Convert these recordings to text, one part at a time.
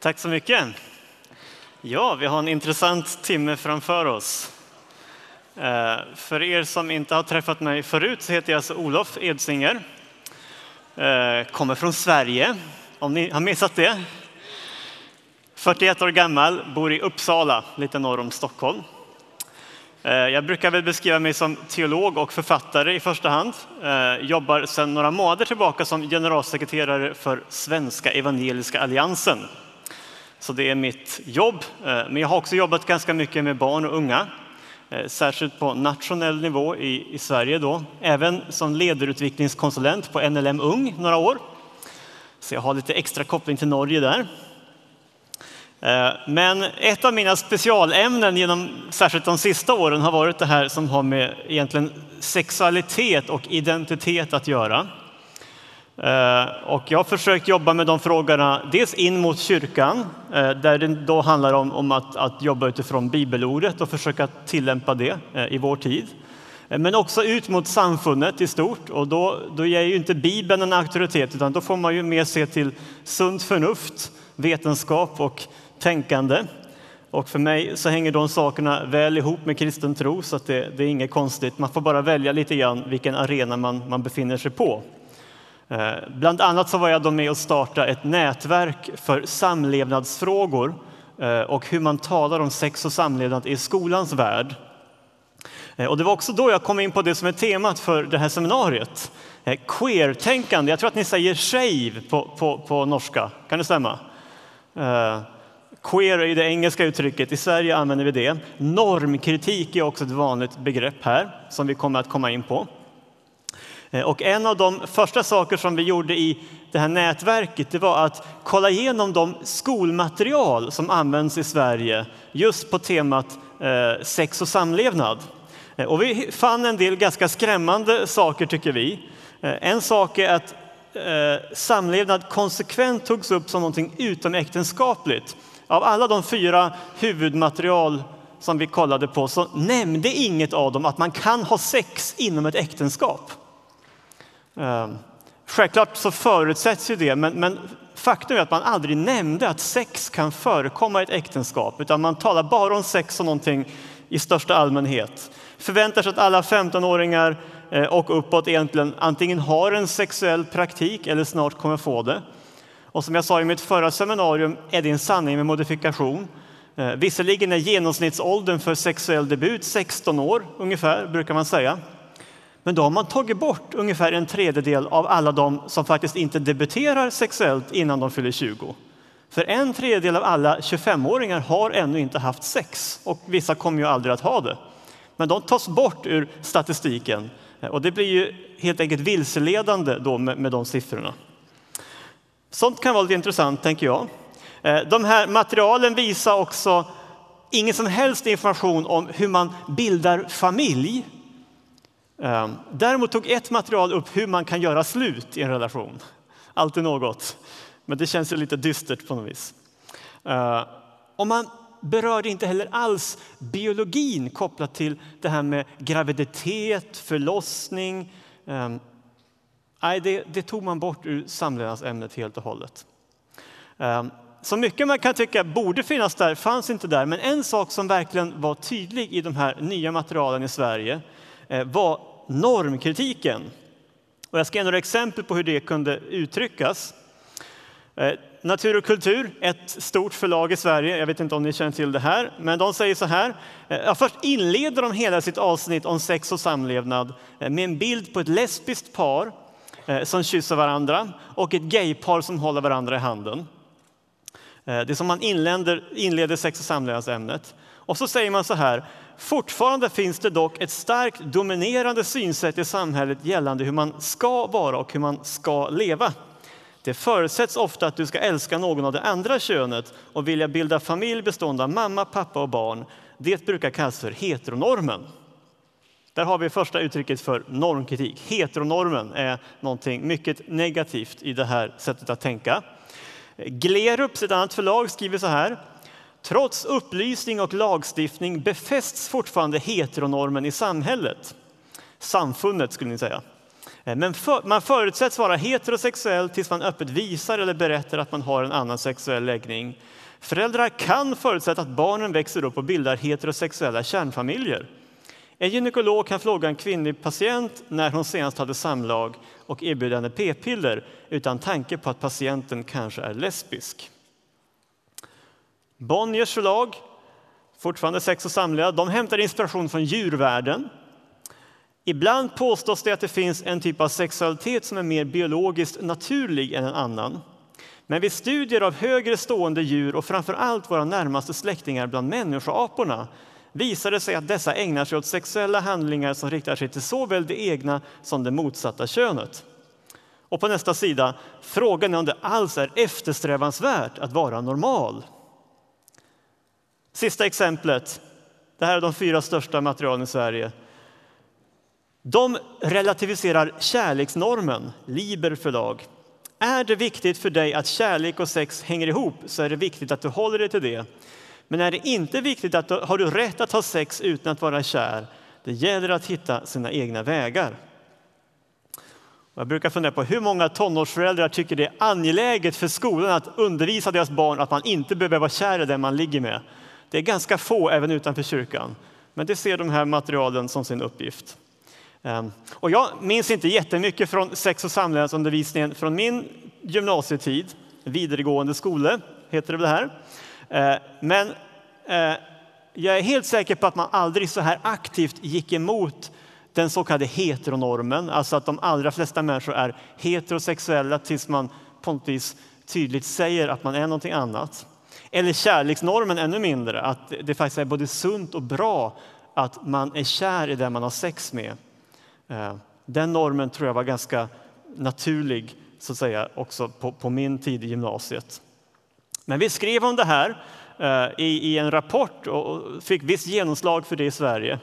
Tack så mycket. Ja, vi har en intressant timme framför oss. Eh, för er som inte har träffat mig förut så heter jag alltså Olof Edsinger. Eh, kommer från Sverige, om ni har missat det. 41 år gammal, bor i Uppsala, lite norr om Stockholm. Eh, jag brukar väl beskriva mig som teolog och författare i första hand. Jobbar sedan några månader tillbaka som generalsekreterare för Svenska Evangeliska Alliansen så det är mitt jobb. Eh, men jag har också jobbat ganska mycket med barn och unga, eh, särskilt på nationell nivå i, i Sverige då. Även som ledarutvecklingskonsulent på NLM Ung några år. Så jag har lite extra koppling till Norge där. Eh, men ett av mina specialämnen genom särskilt de sista åren har varit det här som har med egentligen sexualitet och identitet att göra. Eh, och jag har försökt jobba med de frågorna, dels in mot kyrkan, eh, där det då handlar om, om att, att jobba utifrån bibelordet och försöka tillämpa det eh, i vår tid. Men också ut mot samfundet i stort. Och då, då ger ju inte Bibeln en auktoritet, utan då får man ju mer se till sunt förnuft, vetenskap och tänkande. Och för mig så hänger de sakerna väl ihop med kristen tro, så att det, det är inget konstigt. Man får bara välja lite grann vilken arena man, man befinner sig på. Eh, bland annat så var jag då med och startade ett nätverk för samlevnadsfrågor eh, och hur man talar om sex och samlevnad i skolans värld. Eh, och det var också då jag kom in på det som är temat för det här seminariet. Queer-tänkande, jag tror att ni säger shave på, på, på norska, kan det stämma? Queer är det engelska uttrycket, i Sverige använder vi det. Normkritik är också ett vanligt begrepp här som vi kommer att komma in på. Eh, och en av de första saker som vi gjorde i det här nätverket det var att kolla igenom de skolmaterial som används i Sverige just på temat eh, sex och samlevnad. Eh, och vi fann en del ganska skrämmande saker tycker vi. En sak är att samlevnad konsekvent togs upp som någonting utomäktenskapligt. Av alla de fyra huvudmaterial som vi kollade på så nämnde inget av dem att man kan ha sex inom ett äktenskap. Ehm, självklart så förutsätts ju det, men, men faktum är att man aldrig nämnde att sex kan förekomma i ett äktenskap, utan man talar bara om sex som någonting i största allmänhet. Förväntar sig att alla 15-åringar eh, och uppåt egentligen antingen har en sexuell praktik eller snart kommer få det. Och som jag sa i mitt förra seminarium är det en sanning med modifikation. Eh, visserligen är genomsnittsåldern för sexuell debut 16 år ungefär, brukar man säga. Men då har man tagit bort ungefär en tredjedel av alla de som faktiskt inte debuterar sexuellt innan de fyller 20. För en tredjedel av alla 25-åringar har ännu inte haft sex och vissa kommer ju aldrig att ha det. Men de tas bort ur statistiken eh, och det blir ju helt enkelt vilseledande då med, med de siffrorna. Sånt kan vara lite intressant, tänker jag. Eh, de här materialen visar också ingen som helst information om hur man bildar familj Ehm, däremot tog ett material upp hur man kan göra slut i en relation. Alltid något. Men det känns ju lite dystert på något vis. Ehm, och man berörde inte heller alls biologin kopplat till det här med graviditet, förlossning. Ehm, nej, det, det tog man bort ur samlevnadsämnet helt och hållet. Så mycket man kan tycka borde finnas där fanns inte där. Men en sak som verkligen var tydlig i de här nya materialen i Sverige Eh, var normkritiken. Och jag ska ge några exempel på hur det kunde uttryckas. Eh, Natur och kultur, ett stort förlag i Sverige, jag vet inte om ni känner till det här, men de säger så här. Eh, ja, först inleder de hela sitt avsnitt om sex och samlevnad med en bild på ett lesbiskt par som kysser varandra och ett gaypar som håller varandra i handen. Det är som man inleder, inleder sex och samlevnadsämnet. Och så säger man så här. Fortfarande finns det dock ett starkt dominerande synsätt i samhället gällande hur man ska vara och hur man ska leva. Det förutsätts ofta att du ska älska någon av det andra könet och vilja bilda familj bestående av mamma, pappa och barn. Det brukar kallas för heteronormen. Där har vi första uttrycket för normkritik. Heteronormen är någonting mycket negativt i det här sättet att tänka. Glerups, ett annat förlag, skriver så här. Trots upplysning och lagstiftning befästs fortfarande heteronormen i samhället. Samfundet skulle ni säga. Eh, men för, man förutsätts vara heterosexuell tills man öppet visar eller berättar att man har en annan sexuell läggning. Föräldrar kan förutsätta att barnen växer upp och bildar heterosexuella kärnfamiljer. En gynekolog kan fråga en kvinnlig patient när hon senast hade samlag och erbjuda henne p-piller utan tanke på att patienten kanske är lesbisk. Bonniers förlag, fortfarande sex och samlevnad, de hämtar inspiration från djurvärlden. Ibland påstås det att det finns en typ av sexualitet som är mer biologiskt naturlig än en annan. Men vid studier av högre stående djur och framför allt våra närmaste släktingar bland människoaporna visar det sig att dessa ägnar sig åt sexuella handlingar som riktar sig till såväl det egna som det motsatta könet. Och på nästa sida, frågan är om det alls är eftersträvansvärt att vara normal. Sista exemplet. Det här är de fyra största materialen i Sverige. De relativiserar kärleksnormen, Liber förlag. Är det viktigt för dig att kärlek och sex hänger ihop så är det viktigt att du håller dig till det. Men är det inte viktigt att du, har du rätt att ha sex utan att vara kär? Det gäller att hitta sina egna vägar. Jag brukar fundera på hur många tonårsföräldrar tycker det är angeläget för skolan att undervisa deras barn att man inte behöver vara kär i den man ligger med. Det är ganska få även utanför kyrkan, men det ser de här materialen som sin uppgift. Ehm, och jag minns inte jättemycket från sex och samlevnadsundervisningen från min gymnasietid, vidaregående skola heter det väl här. Ehm, men eh, jag är helt säker på att man aldrig så här aktivt gick emot den så kallade heteronormen, alltså att de allra flesta människor är heterosexuella tills man på något vis tydligt säger att man är någonting annat. Eller kärleksnormen ännu mindre, att det faktiskt är både sunt och bra att man är kär i den man har sex med. Eh, den normen tror jag var ganska naturlig så att säga, också på, på min tid i gymnasiet. Men vi skrev om det här eh, i, i, en rapport och fick visst genomslag för det i Sverige.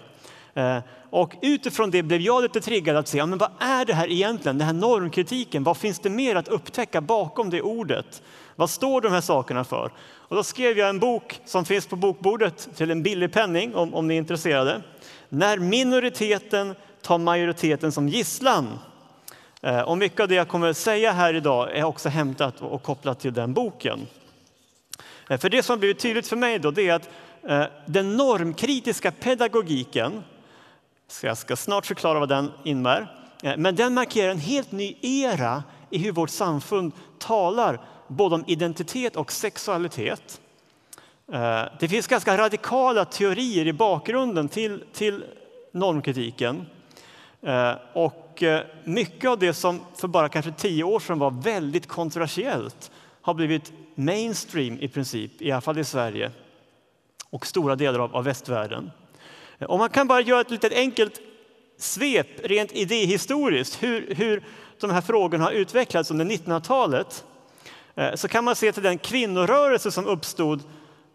Eh, och utifrån det blev jag lite triggad att se ja, men vad är det här egentligen, den här normkritiken. Vad finns det mer att upptäcka bakom det ordet? Vad står de här sakerna för? Och då skrev jag en bok som finns på bokbordet till en billig penning om, om ni är intresserade. När minoriteten tar majoriteten som gisslan. Eh, och mycket av det jag kommer att säga här idag är också hämtat och kopplat till den boken. Eh, för det som har blivit tydligt för mig då, det är att eh, den normkritiska pedagogiken, jag ska snart förklara vad den innebär, eh, men den markerar en helt ny era i hur vårt samfund talar både om identitet och sexualitet. Eh, det finns ganska radikala teorier i bakgrunden till, till normkritiken. Eh, och mycket av det som för bara kanske tio år sedan var väldigt kontroversiellt har blivit mainstream i princip, i alla fall i Sverige och stora delar av, av västvärlden. Om man kan bara göra ett litet enkelt svep rent idéhistoriskt hur, hur de här frågorna har utvecklats under 1900-talet eh, så kan man se till den kvinnorörelse som uppstod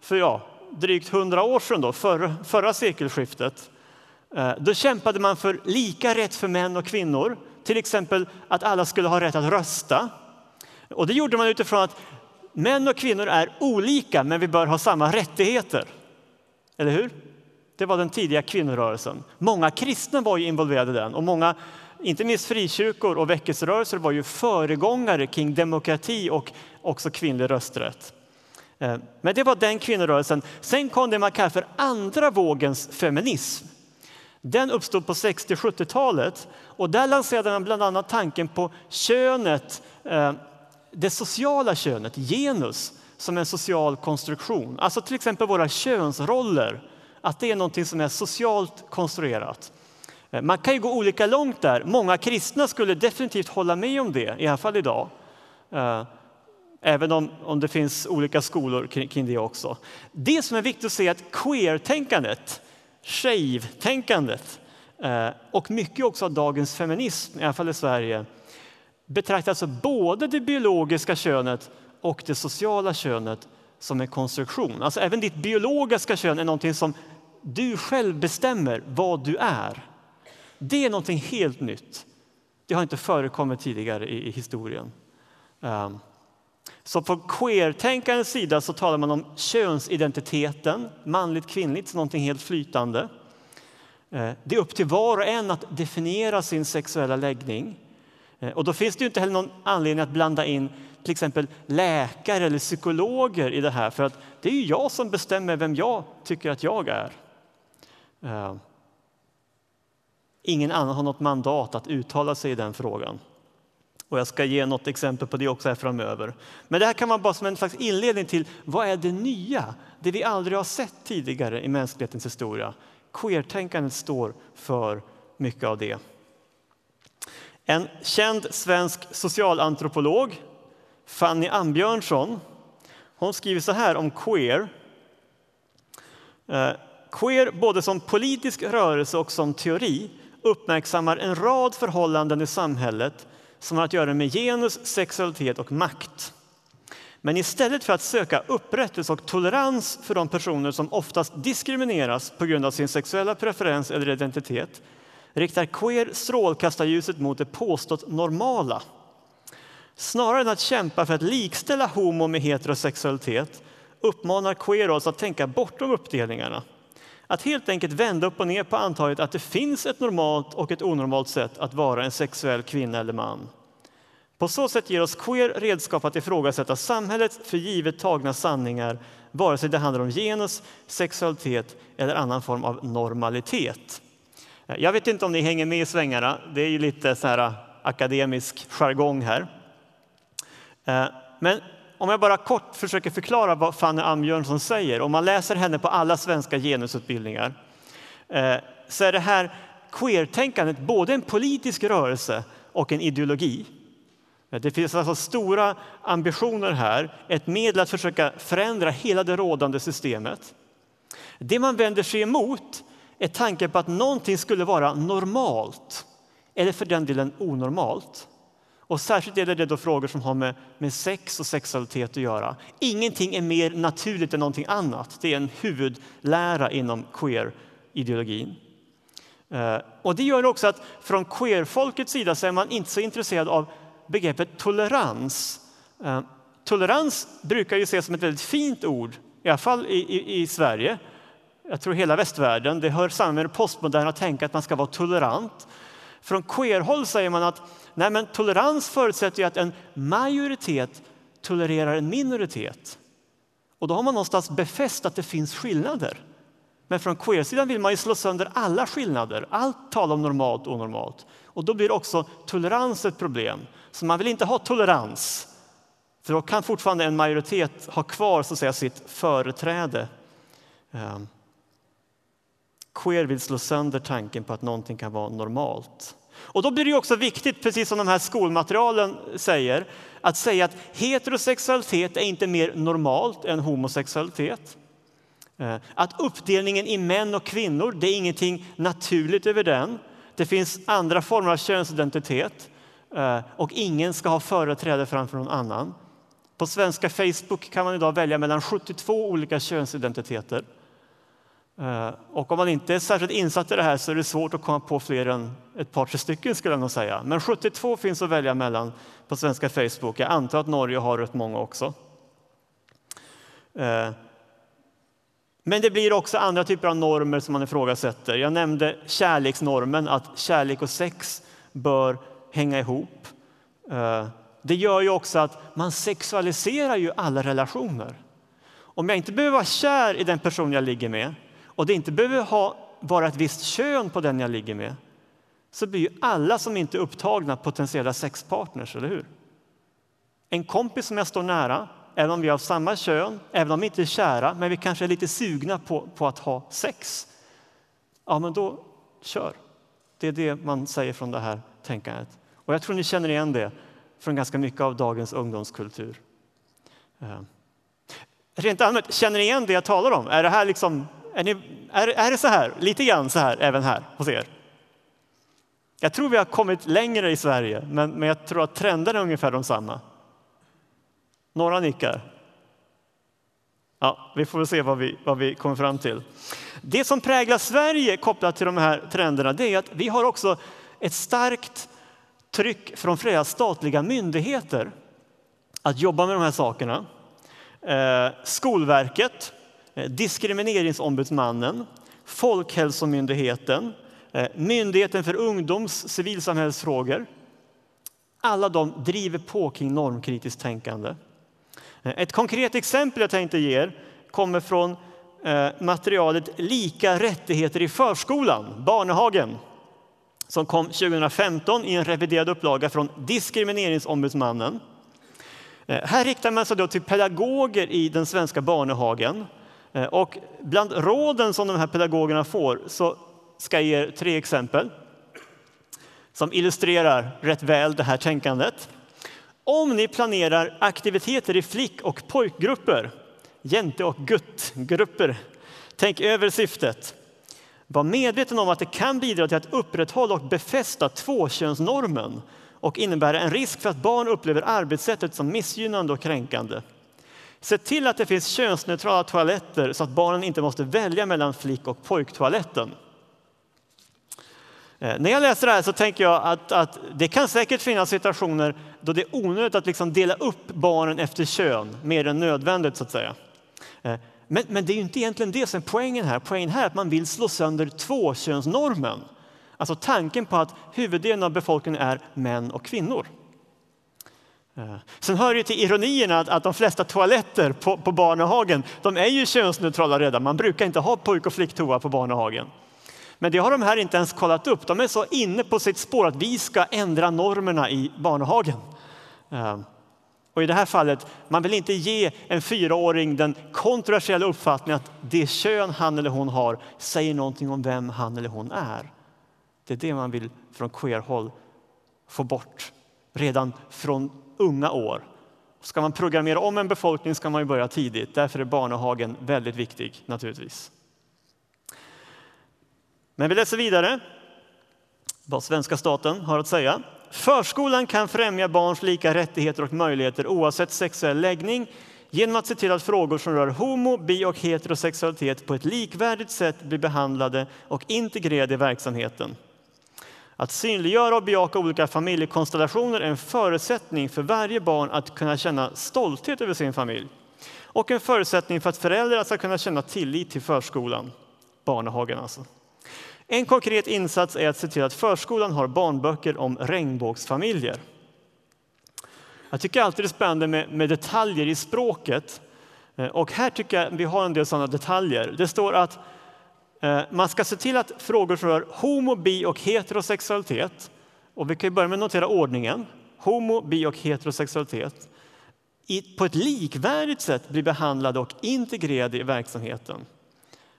för ja, drygt 100 år sedan, då, förra, förra sekelskiftet eh, då kämpade man för lika rätt för män och kvinnor, till exempel att alla skulle ha rätt att rösta. Och det gjorde man utifrån att män och kvinnor är olika, men vi bör ha samma rättigheter. Eller hur? Det var den tidiga kvinnorörelsen. Många kristna var ju involverade i den och många, inte minst frikyrkor och väckelserörelser var ju föregångare kring demokrati och också kvinnlig rösträtt. Eh, men det var den kvinnorörelsen. Sen kom det man kallar för andra vågens feminism den uppstod på 60-70-talet och där lanserade man bland annat tanken på könet, eh, det sociala könet, genus, som en social konstruktion. Alltså till exempel våra könsroller, att det är något som är socialt konstruerat. Eh, man kan ju gå olika långt där. Många kristna skulle definitivt hålla med om det, i alla fall idag. Eh, även om, om det finns olika skolor kring, det också. Det som är viktigt att se är att queer-tänkandet shave-tänkandet eh, och mycket också av dagens feminism, i alla fall i Sverige, betraktar alltså både det biologiska könet och det sociala könet som en konstruktion. Alltså även ditt biologiska kön är någonting som du själv bestämmer vad du är. Det är någonting helt nytt. Det har inte förekommit tidigare i, historien. Um, så på queertänkarens sida så talar man om könsidentiteten, manligt, kvinnligt, någonting helt flytande. Ehm, det är upp till var och en att definiera sin sexuella läggning. Ehm, och då finns det ju inte heller någon anledning att blanda in till exempel läkare eller psykologer i det här, för att det är ju jag som bestämmer vem jag tycker att jag är. Eh, ingen annan har något mandat att uttala sig i den frågan. Och jag ska ge något exempel på det också här framöver. Men det här kan vara bara som en slags inledning till vad är det nya? Det vi aldrig har sett tidigare i mänsklighetens historia. Queertänkandet står för mycket av det. En känd svensk socialantropolog, Fanny Ambjörnsson, hon skriver så här om queer. Eh, queer både som politisk rörelse och som teori uppmärksammar en rad förhållanden i samhället som har att göra med genus, sexualitet och makt. Men istället för att söka upprättelse och tolerans för de personer som oftast diskrimineras på grund av sin sexuella preferens eller identitet riktar queer strålkastarljuset mot det påstått normala. Snarare än att kämpa för att likställa homo med heterosexualitet uppmanar queer oss att tänka bortom uppdelningarna. Att helt enkelt vända upp och ner på antaget att det finns ett normalt och ett onormalt sätt att vara en sexuell kvinna eller man. På så sätt ger oss queer redskap att ifrågasätta samhällets för givet tagna sanningar vare sig det handlar om genus, sexualitet eller annan form av normalitet. Jag vet inte om ni hänger med i svängarna. Det är ju lite så här äh, akademisk jargong här. Eh, men om jag bara kort försöker förklara vad Fanny Ambjörnsson säger. Om man läser henne på alla svenska genusutbildningar eh, så är det här queertänkandet både en politisk rörelse och en ideologi. Eh, det finns alltså stora ambitioner här, ett medel att försöka förändra hela det rådande systemet. Det man vänder sig emot är tanken på att någonting skulle vara normalt eller för den delen onormalt. Och särskilt gäller det då frågor som har med, med sex och sexualitet att göra. Ingenting är mer naturligt än någonting annat. Det är en huvudlära inom queer-ideologin. Eh, och det gör också att från queerfolkets sida så är man inte så intresserad av begreppet tolerans. Eh, tolerans brukar ju ses som ett väldigt fint ord, i alla fall i, i, i Sverige. Jag tror hela västvärlden. Det hör samman med det postmoderna tänka att man ska vara tolerant. Från queerhåll säger man att nej men, tolerans förutsätter ju att en majoritet tolererar en minoritet. Och då har man någonstans befäst att det finns skillnader. Men från queersidan vill man ju slå sönder alla skillnader, allt tal om normalt och onormalt. Och då blir också tolerans ett problem. Så man vill inte ha tolerans, för då kan fortfarande en majoritet ha kvar så att säga, sitt företräde. Ehm. Queer vill slå sönder tanken på att någonting kan vara normalt. Och då blir det också viktigt, precis som de här skolmaterialen säger, att säga att heterosexualitet är inte mer normalt än homosexualitet. Eh, att uppdelningen i män och kvinnor, det är ingenting naturligt över den. Det finns andra former av könsidentitet eh, och ingen ska ha företräde framför någon annan. På svenska Facebook kan man idag välja mellan 72 olika könsidentiteter. Eh, och om man inte är särskilt insatt i det här så är det svårt att komma på fler än ett par, tre stycken skulle jag nog säga. Men 72 finns att välja mellan på svenska Facebook. Jag antar att Norge har rätt många också. Eh, men det blir också andra typer av normer som man ifrågasätter. Jag nämnde kärleksnormen, att kärlek och sex bör hänga ihop. Eh, det gör ju också att man sexualiserar ju alla relationer. Om jag inte behöver vara kär i den person jag ligger med och det inte behöver ha, vara ett visst kön på den jag ligger med så blir ju alla som inte är upptagna potentiella sexpartners, eller hur? En kompis som jag står nära, även om vi är av samma kön, även om vi inte är kära, men vi kanske är lite sugna på, på att ha sex. Ja, men då kör. Det är det man säger från det här tänkandet. Och jag tror ni känner igen det från ganska mycket av dagens ungdomskultur. Eh. Rent allmänt, känner ni igen det jag talar om? Är det här liksom är, ni, är, är det så här, lite grann så här även här hos er? Jag tror vi har kommit längre i Sverige, men, men jag tror att trenderna är ungefär de samma. Några nickar. Ja, vi får väl se vad vi, vad vi kommer fram till. Det som präglar Sverige kopplat till de här trenderna det är att vi har också ett starkt tryck från flera statliga myndigheter att jobba med de här sakerna. Eh, Skolverket Eh, diskrimineringsombudsmannen, Folkhälsomyndigheten, eh, Myndigheten för ungdoms civilsamhällsfrågor. Alla de driver på kring normkritiskt tänkande. Eh, ett konkret exempel jag tänkte ge er kommer från materialet Lika rättigheter i förskolan, Barnehagen, som kom 2015 i en reviderad upplaga från Diskrimineringsombudsmannen. Här riktar man sig då till pedagoger i den svenska barnehagen. Eh, och bland råden som de här pedagogerna får så ska jag ge er tre exempel som illustrerar rätt väl det här tänkandet. Om ni planerar aktiviteter i flick och pojkgrupper, jente och guttgrupper, tänk över syftet. Var medveten om att det kan bidra till att upprätthålla och befästa tvåkönsnormen och innebära en risk för att barn upplever arbetssättet som missgynnande och kränkande. Se till att det finns könsneutrala toaletter så att barnen inte måste välja mellan flick och pojktoaletten. Eh, när jag läser det här så tänker jag att, att, det kan säkert finnas situationer då det är onödigt att liksom dela upp barnen efter kön mer än nödvändigt. så att säga. Eh, men, men det är inte egentligen det som är poängen här. Poängen här är att man vill slå sönder tvåkönsnormen. Alltså tanken på att huvuddelen av befolkningen är män och kvinnor. Eh, sen hör det till ironierna att, att de flesta toaletter på, på barnehagen de är ju könsneutrala redan. Man brukar inte ha pojk och flicktoa på barnehagen. Men det har de här inte ens kollat upp. De är så inne på sitt spår att vi ska ändra normerna i Barnehagen. Eh, och i det här fallet, man vill inte ge en fyraåring den kontroversiella uppfattningen att det kön han eller hon har säger någonting om vem han eller hon är. Det är det man vill från queer-håll få bort redan från unga år. Ska man programmera om en befolkning ska man ju börja tidigt. Därför är barnehagen väldigt viktig naturligtvis. Men vi läser vidare vad svenska staten har att säga. Förskolan kan främja barns lika rättigheter och möjligheter oavsett sexuell läggning genom att se till att frågor som rör homo, bi och heterosexualitet på ett likvärdigt sätt blir behandlade och integrerade i verksamheten. Att synliggöra och bejaka olika familjekonstellationer är en förutsättning för varje barn att kunna känna stolthet över sin familj och en förutsättning för att föräldrar ska kunna känna tillit till förskolan, barnehagen alltså. En konkret insats är att se till att förskolan har barnböcker om regnbågsfamiljer. Jag tycker alltid det är spännande med, med detaljer i språket. Eh, och här tycker jag vi har en del sådana detaljer. Det står att Eh, man ska se till att frågor som rör homo, bi och heterosexualitet, och vi kan börja med att notera ordningen, homo, bi och heterosexualitet, på ett likvärdigt sätt blir behandlade och integrerade i verksamheten.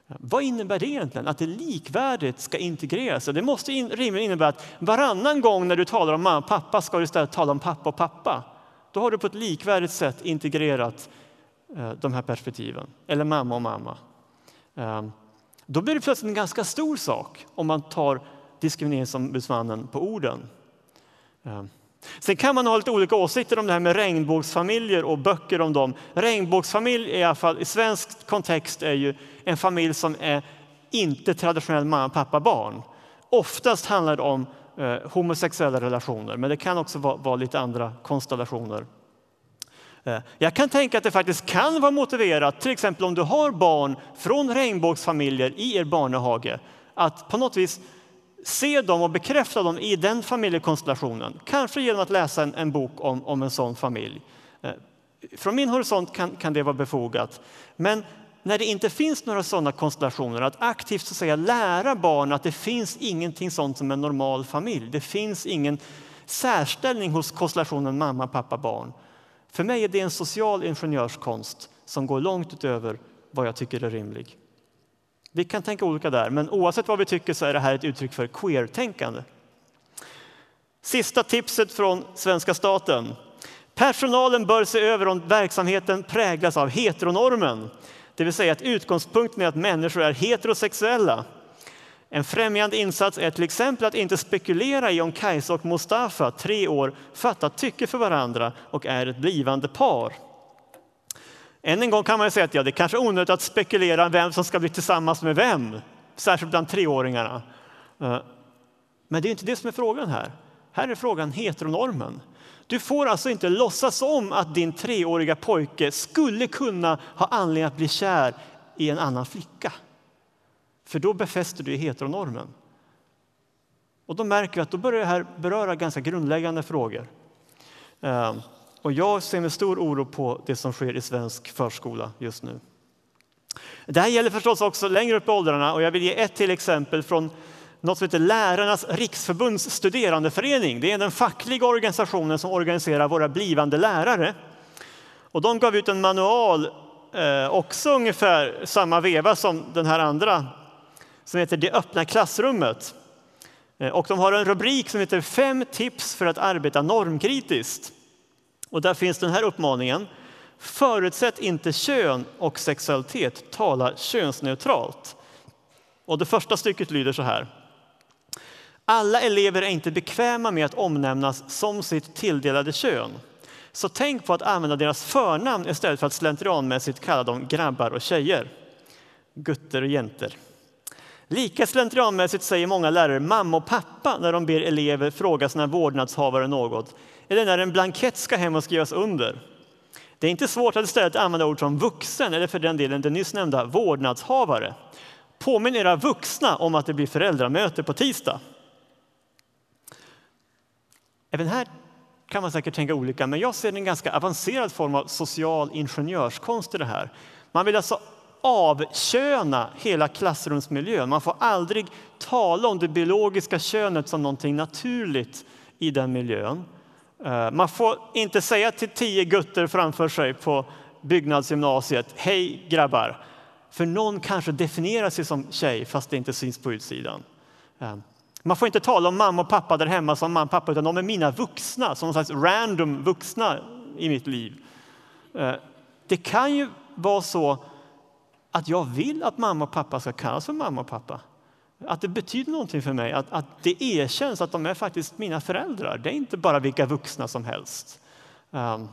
Vad innebär det egentligen? Att det likvärdigt ska integreras? Det måste rimligen innebära att varannan gång när du talar om mamma och pappa ska du istället tala om pappa och pappa. Då har du på ett likvärdigt sätt integrerat eh, de här perspektiven. Eller mamma och mamma. Ehm, då blir det plötsligt en ganska stor sak om man tar Diskrimineringsombudsmannen på orden. Ehm. Sen kan man ha lite olika åsikter om det här med regnbågsfamiljer och böcker om dem. Regnbågsfamilj i alla fall i svensk kontext är ju en familj som är inte traditionell mamma, pappa, barn. Oftast handlar det om eh, homosexuella relationer, men det kan också vara, vara lite andra konstellationer. Eh, jag kan tänka att det faktiskt kan vara motiverat, till exempel om du har barn från regnbågsfamiljer i er barnehage, att på något vis se dem och bekräfta dem i den familjekonstellationen. Kanske genom att läsa en, en bok om, om en sån familj. Eh, från min horisont kan, kan det vara befogat. Men när det inte finns några sådana konstellationer, att aktivt så att säga, lära barn att det finns ingenting sånt som en normal familj. Det finns ingen särställning hos konstellationen mamma, pappa, barn. För mig är det en social ingenjörskonst som går långt utöver vad jag tycker är rimlig. Vi kan tänka olika där, men oavsett vad vi tycker så är det här ett uttryck för queer-tänkande. Sista tipset från svenska staten. Personalen bör se över om verksamheten präglas av heteronormen, det vill säga att utgångspunkten är att människor är heterosexuella. En främjande insats är till exempel att inte spekulera i om Kajsa och Mustafa, tre år, fattat tycke för varandra och är ett blivande par. Än en gång kan man säga att ja, det är kanske är onödigt att spekulera vem som ska bli tillsammans med vem, särskilt bland treåringarna. Eh, men det är inte det som är frågan här. Här är frågan heteronormen. Du får alltså inte låtsas om att din treåriga pojke skulle kunna ha anledning att bli kär i en annan flicka. För då befäster du heteronormen. Och då märker vi att då börjar det här beröra ganska grundläggande frågor. Ehm, och jag ser med stor oro på det som sker i svensk förskola just nu. Det här gäller förstås också längre upp i åldrarna och jag vill ge ett till exempel från något som heter Lärarnas riksförbunds studerandeförening. Det är den fackliga organisationen som organiserar våra blivande lärare. Och de gav ut en manual eh, också ungefär samma veva som den här andra som heter Det öppna klassrummet. Eh, och de har en rubrik som heter Fem tips för att arbeta normkritiskt. Och där finns den här uppmaningen. Förutsätt inte kön och sexualitet, tala könsneutralt. Och det första stycket lyder så här. Alla elever är inte bekväma med att omnämnas som sitt tilldelade kön. Så tänk på att använda deras förnamn istället för att slentrianmässigt kalla dem grabbar och tjejer. Gutter och jenter. Lika slentrianmässigt säger många lärare mamma och pappa när de ber elever fråga sina vårdnadshavare något eller när en blankett ska hem och skrivas under. Det är inte svårt att istället använda ord som vuxen eller för den delen den nyss nämnda vårdnadshavare. Påminn era vuxna om att det blir föräldramöte på tisdag. Även här kan man säkert tänka olika, men jag ser en ganska avancerad form av social ingenjörskonst i det här. Man vill alltså avköna hela klassrumsmiljön. Man får aldrig tala om det biologiska könet som någonting naturligt i den miljön. Eh, man får inte säga till tio gutter framför sig på byggnadsgymnasiet, hej grabbar, för någon kanske definierar sig som tjej fast det inte syns på utsidan. Eh, man får inte tala om mamma och pappa där hemma som mamma och pappa, utan de är mina vuxna, som någon slags random vuxna i mitt liv. Eh, det kan ju vara så att jag vill att mamma och pappa ska kallas för mamma och pappa. Att det betyder någonting för mig, att, att det erkänns att de är faktiskt mina föräldrar. Det är inte bara vilka vuxna som helst. Um,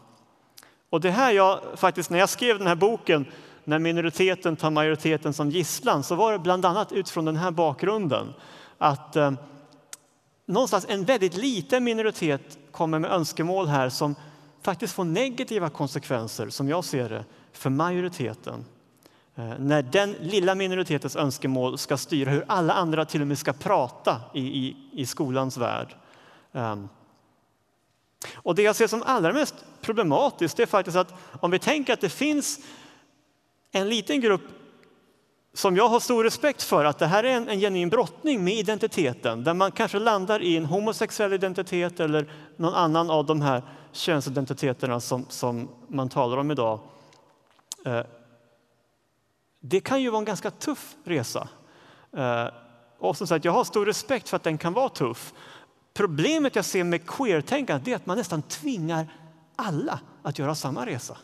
och det här jag faktiskt, när jag skrev den här boken, när minoriteten tar majoriteten som gisslan, så var det bland annat utifrån den här bakgrunden. Att um, någonstans en väldigt liten minoritet kommer med önskemål här som faktiskt får negativa konsekvenser, som jag ser det, för majoriteten. Eh, när den lilla minoritetens önskemål ska styra hur alla andra till och med ska prata i, i, i skolans värld. Ehm, och det jag ser som allra mest problematiskt är faktiskt att om vi tänker att det finns en liten grupp som jag har stor respekt för, att det här är en, en genuin brottning med identiteten, där man kanske landar i en homosexuell identitet eller någon annan av de här könsidentiteterna som, som man talar om idag. Eh, det kan ju vara en ganska tuff resa. Eh, och som sagt, jag har stor respekt för att den kan vara tuff. Problemet jag ser med queer-tänkandet är att man nästan tvingar alla att göra samma resa.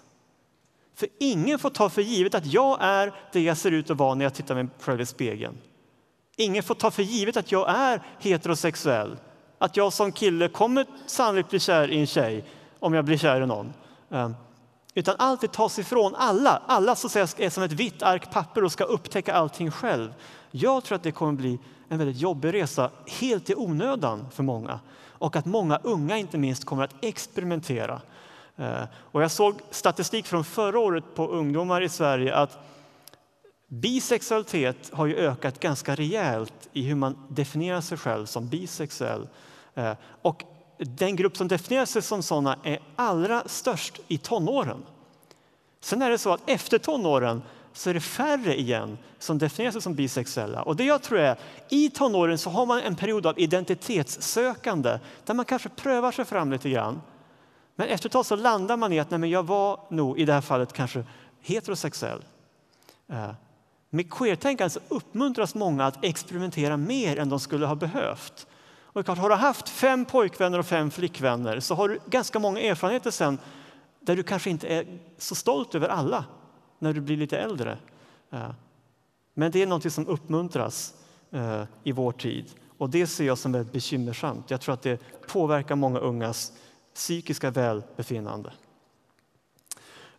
För ingen får ta för givet att jag är det jag ser ut att vara när jag tittar mig själv i spegeln. Ingen får ta för givet att jag är heterosexuell. Att jag som kille kommer sannolikt bli kär i en tjej om jag blir kär i någon. Eh, utan allt tas ifrån alla. Alla så säga, är som ett vitt ark papper och ska upptäcka allting själv. Jag tror att det kommer bli en väldigt jobbig resa, helt i onödan för många. Och att många unga inte minst kommer att experimentera. Eh, och jag såg statistik från förra året på ungdomar i Sverige att bisexualitet har ju ökat ganska rejält i hur man definierar sig själv som bisexuell. Eh, och den grupp som definierar sig som sådana är allra störst i tonåren. Sen är det så att efter tonåren så är det färre igen som definierar sig som bisexuella. Och det jag tror är, i tonåren så har man en period av identitetssökande där man kanske prövar sig fram lite grann. Men efter ett tag så landar man i att nej, men jag var nog i det här fallet kanske heterosexuell. Eh, med queertänkande så uppmuntras många att experimentera mer än de skulle ha behövt. Och klart, har du haft fem pojkvänner och fem flickvänner så har du ganska många erfarenheter sen där du kanske inte är så stolt över alla när du blir lite äldre. Eh, men det är något som uppmuntras eh, i vår tid och det ser jag som väldigt bekymmersamt. Jag tror att det påverkar många ungas psykiska välbefinnande.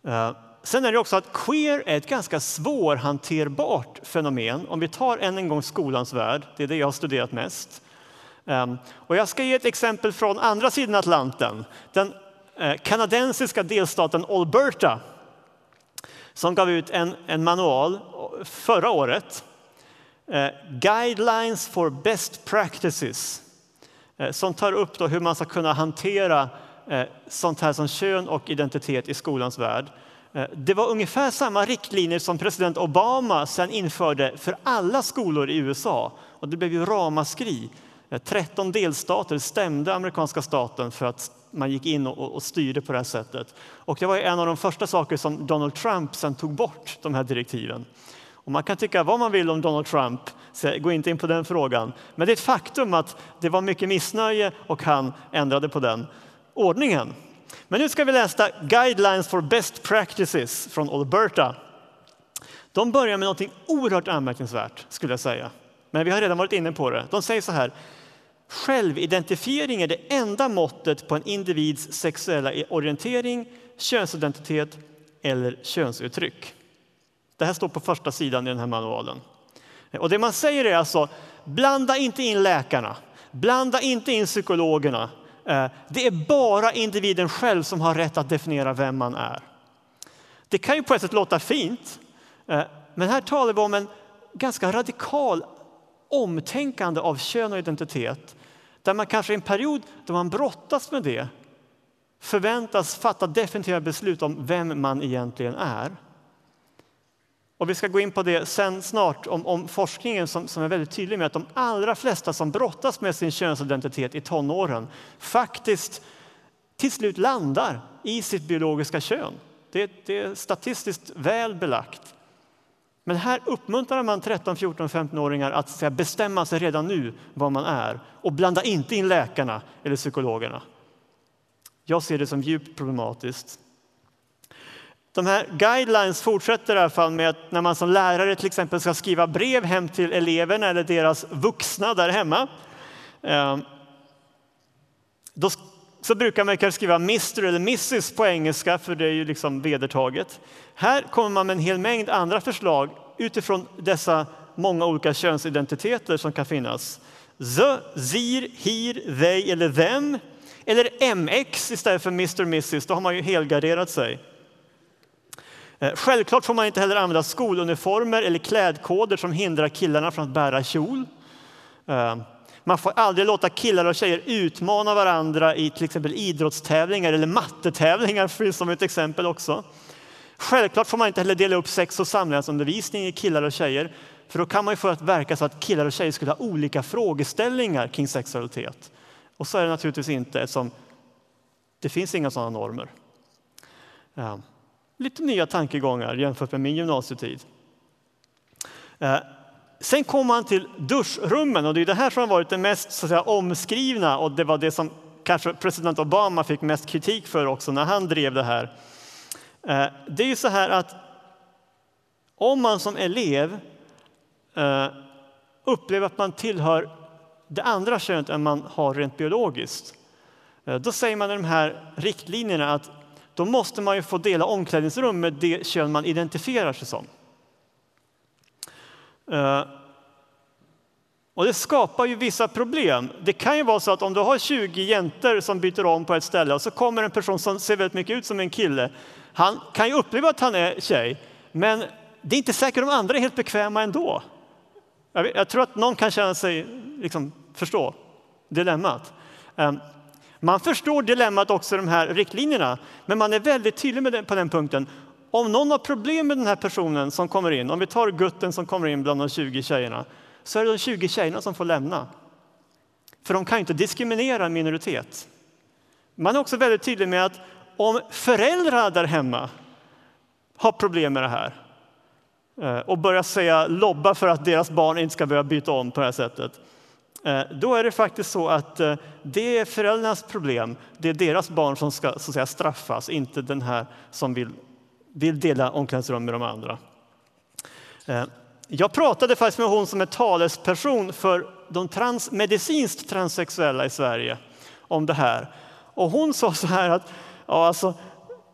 Eh, sen är det också att queer är ett ganska svårhanterbart fenomen. Om vi tar än en gång skolans värld, det är det jag har studerat mest. Ehm, och jag ska ge ett exempel från andra sidan Atlanten. Den eh, kanadensiska delstaten Alberta som gav ut en, en manual förra året. Eh, guidelines for best practices. Eh, som tar upp då hur man ska kunna hantera sånt här som kön och identitet i skolans värld. Det var ungefär samma riktlinjer som president Obama sen införde för alla skolor i USA. Och det blev ju ramaskri. Eh, 13 delstater stämde amerikanska staten för att man gick in och, styrde på det här sättet. Och det var en av de första saker som Donald Trump sen tog bort, de här direktiven. Och man kan tycka vad man vill om Donald Trump, så gå inte in på den frågan. Men det är ett faktum att det var mycket missnöje och han ändrade på den ordningen. Men nu ska vi läsa Guidelines for Best Practices från Alberta. De börjar med något oerhört anmärkningsvärt skulle jag säga. Men vi har redan varit inne på det. De säger så här. Självidentifiering är det enda måttet på en individs sexuella orientering, könsidentitet eller könsuttryck. Det här står på första sidan i den här manualen. Och det man säger är alltså, blanda inte in läkarna, blanda inte in psykologerna. Eh, det är bara individen själv som har rätt att definiera vem man är. Det kan ju på ett sätt låta fint, eh, men här talar vi om en ganska radikal omtänkande av kön och identitet där man kanske i en period då man brottas med det förväntas fatta definitiva beslut om vem man egentligen är. Och vi ska gå in på det sen snart om, om forskningen som, som, är väldigt tydlig med att de allra flesta som brottas med sin könsidentitet i tonåren faktiskt till slut landar i sitt biologiska kön. Det, det är statistiskt väl belagt. Men här uppmuntrar man 13, 14, 15-åringar att bestämma sig redan nu vad man är och blanda inte in läkarna eller psykologerna. Jag ser det som djupt problematiskt. De här guidelines fortsätter i alla fall med att när man som lärare till exempel ska skriva brev hem till eleverna eller deras vuxna där hemma. Eh, så brukar man kanske skriva Mr eller Mrs på engelska, för det är ju liksom vedertaget. Här kommer man med en hel mängd andra förslag utifrån dessa många olika könsidentiteter som kan finnas. The, zir, hir, they eller them. Eller MX istället för Mr Mrs. Då har man ju helgarderat sig. Eh, självklart får man inte heller använda skoluniformer eller klädkoder som hindrar killarna från att bära kjol. Eh, man får aldrig låta killar och tjejer utmana varandra i till exempel idrottstävlingar eller mattetävlingar finns som ett exempel också. Självklart får man inte heller dela upp sex och samlevnadsundervisning i killar och tjejer, för då kan man ju få att verka så att killar och tjejer skulle ha olika frågeställningar kring sexualitet. Och så är det naturligtvis inte eftersom det finns inga sådana normer. Ja. Lite nya tankegångar jämfört med min gymnasietid. Eh, Sen kom man till duschrummen och det är det här som har varit det mest så att säga, omskrivna och det var det som kanske president Obama fick mest kritik för också när han drev det här. Eh, det är ju så här att om man som elev eh, upplever att man tillhör det andra könet än man har rent biologiskt, eh, då säger man i de här riktlinjerna att då måste man ju få dela omklädningsrum med det kön man identifierar sig som. Eh, och det skapar ju vissa problem. Det kan ju vara så att om du har 20 jäntor som byter om på ett ställe och så kommer en person som ser väldigt mycket ut som en kille. Han kan ju uppleva att han är tjej, men det är inte säkert att de andra är helt bekväma ändå. Jag tror att någon kan känna sig, liksom, förstå dilemmat. Ehm, man förstår dilemmat också i de här riktlinjerna, men man är väldigt tydlig med det, på den punkten. Om någon har problem med den här personen som kommer in, om vi tar gutten som kommer in bland de 20 tjejerna, så är det de 20 tjejerna som får lämna. För de kan inte diskriminera en minoritet. Man är också väldigt tydlig med att om föräldrar där hemma har problem med det här eh, och börjar säga lobba för att deras barn inte ska börja byta om på det här sättet, eh, då är det faktiskt så att eh, det är föräldrarnas problem. Det är deras barn som ska så att säga, straffas, inte den här som vill vill dela omklädningsrum med de andra. Eh, jag pratade faktiskt med hon som är talesperson för de trans, medicinskt transsexuella i Sverige om det här. Och hon sa så här att ja, alltså,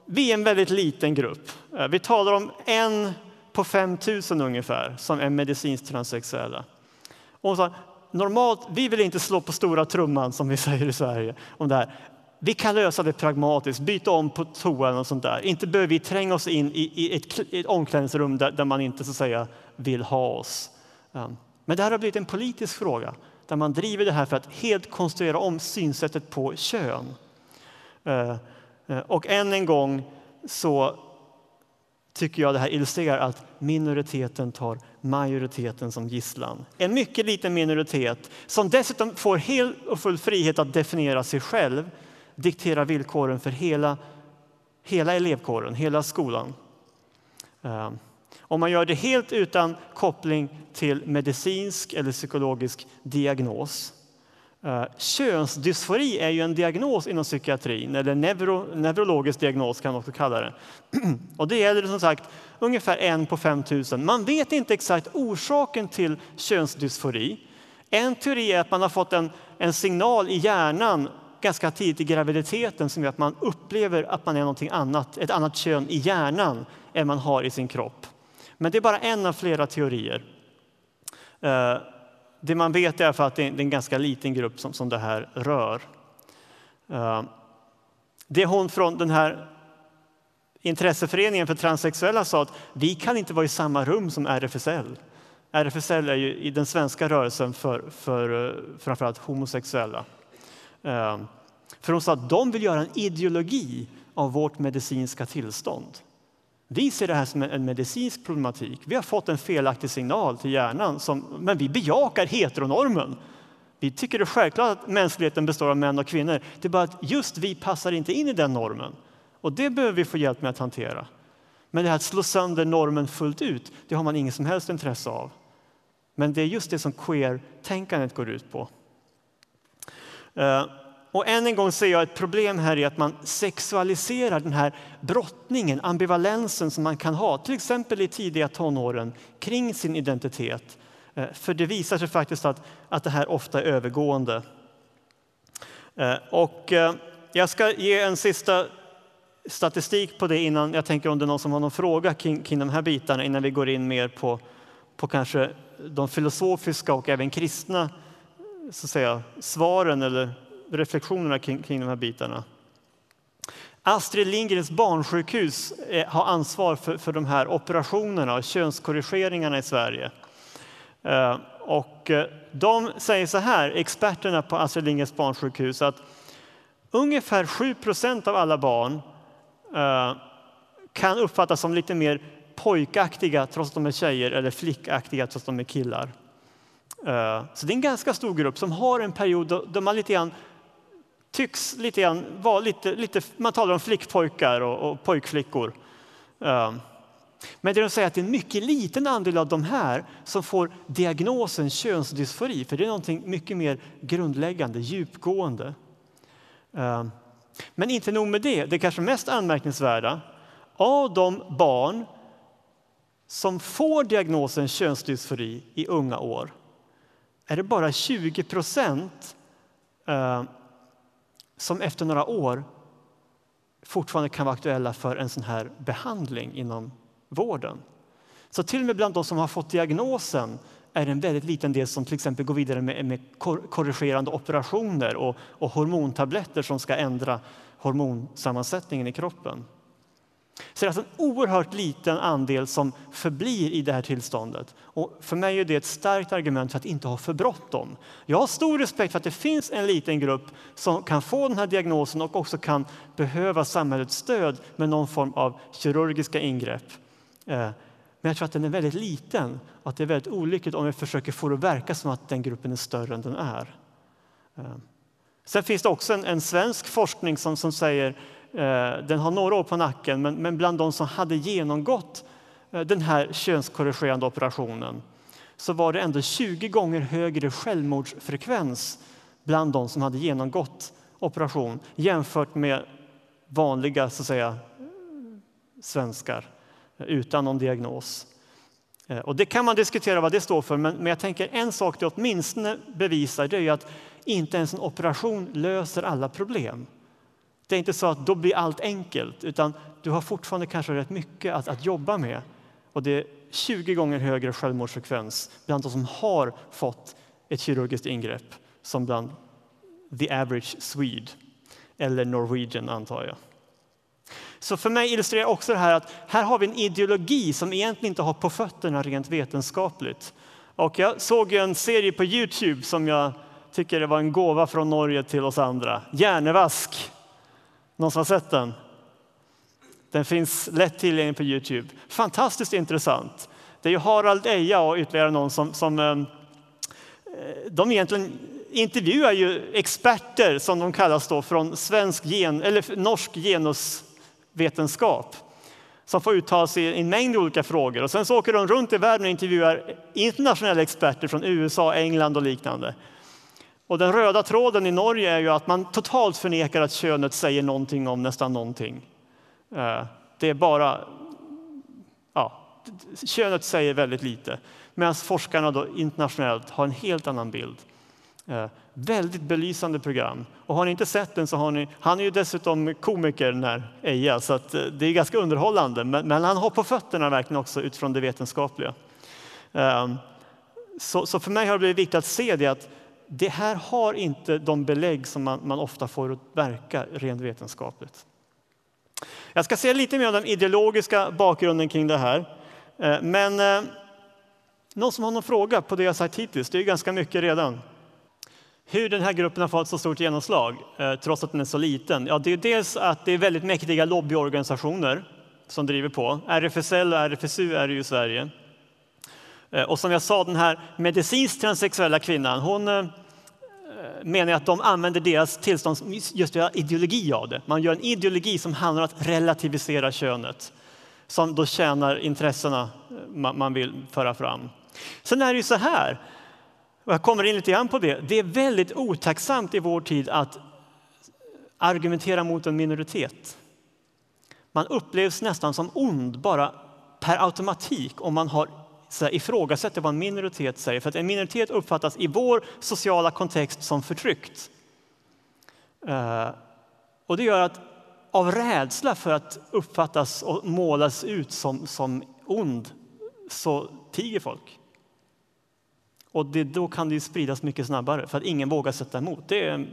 vi är en väldigt liten grupp. Eh, vi talar om en på 5 000 ungefär som är medicinskt transsexuella. Och hon sa normalt, vi vill inte slå på stora trumman som vi säger i Sverige om det här. Vi kan lösa det pragmatiskt, byta om på toan och sånt där. Inte behöver vi tränga oss in i, i ett, ett omklädningsrum där, där, man inte så att säga vill ha oss. Ehm, men det här har blivit en politisk fråga där man driver det här för att helt konstruera om synsättet på kön. Ehm, eh, och än en gång så tycker jag det här illustrerar att minoriteten tar majoriteten som gisslan. En mycket liten minoritet som dessutom får hel och full frihet att definiera sig själv dikterar villkoren för hela, hela elevkåren, hela skolan. Ehm, om man gör det helt utan koppling till medicinsk eller psykologisk diagnos. Ehm, könsdysfori är ju en diagnos inom psykiatrin, eller neuro, neurologisk diagnos kan man också kalla det. Och det gäller som sagt ungefär en på 5 000. Man vet inte exakt orsaken till könsdysfori. En teori är att man har fått en, en signal i hjärnan ganska tidigt i graviditeten som gör att man upplever att man är någonting annat, ett annat kön i hjärnan än man har i sin kropp. Men det är bara en av flera teorier. Eh, det man vet är för att det är en ganska liten grupp som, som det här rör. Eh, det hon från den här intresseföreningen för transsexuella sa att vi kan inte vara i samma rum som RFSL. RFSL är ju i den svenska rörelsen för, för eh, framförallt homosexuella. Ehm, för hon sa att de vill göra en ideologi av vårt medicinska tillstånd. Vi ser det här som en medicinsk problematik. Vi har fått en felaktig signal till hjärnan, som, men vi bejakar heteronormen. Vi tycker det är självklart att mänskligheten består av män och kvinnor. Det är bara att just vi passar inte in i den normen. Och det behöver vi få hjälp med att hantera. Men det här att slå sönder normen fullt ut, det har man ingen som helst intresse av. Men det är just det som queer-tänkandet går ut på. Eh, och än en gång ser jag ett problem här i att man sexualiserar den här brottningen, ambivalensen som man kan ha, till exempel i tidiga tonåren, kring sin identitet. Eh, för det visar sig faktiskt att, att det här ofta är övergående. Eh, och jag ska ge en sista statistik på det innan jag tänker om det är någon som har någon fråga kring, kring de här bitarna innan vi går in mer på, på kanske de filosofiska och även kristna så att säga, svaren eller reflektionerna kring, kring de här bitarna. Astrid Lindgrens barnsjukhus eh, har ansvar för, för de här operationerna och könskorrigeringarna i Sverige. Eh, och eh, de säger så här, experterna på Astrid Lindgrens barnsjukhus, att ungefär 7 procent av alla barn kan uppfattas som lite mer pojkaktiga trots att de är tjejer eller flickaktiga trots att de är killar. Eh, så det är en ganska stor grupp som har en period då man lite grann tycks lite grann vara lite, lite man talar om flickpojkar och, och pojkflickor. Eh, men det de säger att det är en mycket liten andel av de här som får diagnosen könsdysfori, för det är någonting mycket mer grundläggande, djupgående. Eh, men inte nog med det, det kanske mest anmärkningsvärda, av de barn som får diagnosen könsdysfori i unga år är det bara 20 procent eh, som efter några år fortfarande kan vara aktuella för en sån här behandling inom vården. Så till och med bland de som har fått diagnosen är det en väldigt liten del som till exempel går vidare med, med korrigerande operationer och, och hormontabletter som ska ändra hormonsammansättningen i kroppen. Så det är alltså en oerhört liten andel som förblir i det här tillståndet. Och för mig är det ett starkt argument för att inte ha för bråttom. Jag har stor respekt för att det finns en liten grupp som kan få den här diagnosen och också kan behöva samhällets stöd med någon form av kirurgiska ingrepp. Eh, men jag tror att den är väldigt liten och att det är väldigt olyckligt om vi försöker få det att verka som att den gruppen är större än den är. Eh, sen finns det också en, en svensk forskning som, som säger Eh, den har några år på nacken, men, bland de som hade genomgått eh, den här könskorrigerande operationen så var det ändå 20 gånger högre självmordsfrekvens bland de som hade genomgått operation jämfört med vanliga så att säga, svenskar eh, utan någon diagnos. Och det kan man diskutera vad det står för, men, men jag tänker en sak det åtminstone bevisar det är att inte ens en operation löser alla problem. Det är inte så att då blir allt enkelt, utan du har fortfarande kanske rätt mycket att, att jobba med. Och det är 20 gånger högre självmordsfrekvens bland de som har fått ett kirurgiskt ingrepp som bland the average Swede, eller Norwegian antar jag. Så för mig illustrerar också det här att här har vi en ideologi som egentligen inte har på fötterna rent vetenskapligt. Och jag såg en serie på Youtube som jag tycker var en gåva från Norge till oss andra, Hjärnevask. Någon som har sett den? Den finns lätt tillgänglig på Youtube. Fantastiskt intressant. Det är ju Harald Eja och ytterligare någon som, som ehm, eh, de egentligen intervjuar ju experter som de kallas då från svensk gen, eller norsk genusvetenskap som får uttala sig i en mängd olika frågor. Och sen så åker de runt i världen och intervjuar internationella experter från USA, England och liknande. Och den röda tråden i Norge är ju att man totalt förnekar att könet säger någonting om nästan någonting. Eh, det är bara, ja, könet säger väldigt lite. Medan forskarna då internationellt har en helt annan bild. Eh, väldigt belysande program. Och har ni inte sett den så har ni, han är ju dessutom komiker den här Eja, så att eh, det är ganska underhållande. Men, men, han har på fötterna verkligen också utifrån det vetenskapliga. Så, så, för mig har det blivit viktigt att se det att det här har inte de belägg som man, man ofta får att verka rent vetenskapligt. Jag ska säga lite mer om den ideologiska bakgrunden kring det här. Eh, men eh, någon som har någon fråga på det jag sagt hittills? Det är ganska mycket redan. Hur den här gruppen har fått så stort genomslag, eh, trots att den är så liten? Ja, det är dels att det är väldigt mäktiga lobbyorganisationer som driver på. RFSL och RFSU är det ju i Sverige. Eh, och som jag sa, den här medicinskt transsexuella kvinnan, hon eh, menar att de använder deras tillstånd som just en ideologi av det. Man gör en ideologi som handlar om att relativisera könet som då tjänar intressena eh, man vill föra fram. Sen är det ju så här, och jag kommer in lite grann på det, det är väldigt otacksamt i vår tid att argumentera mot en minoritet. Man upplevs nästan som ond bara per automatik om man har så här, ifrågasätter vad en minoritet säger. För att en minoritet uppfattas i vår sociala kontext som förtryckt. Uh, och det gör att av rädsla för att uppfattas och målas ut som, som ond så tiger folk. Och det, då kan det spridas mycket snabbare för att ingen vågar sätta emot. Det är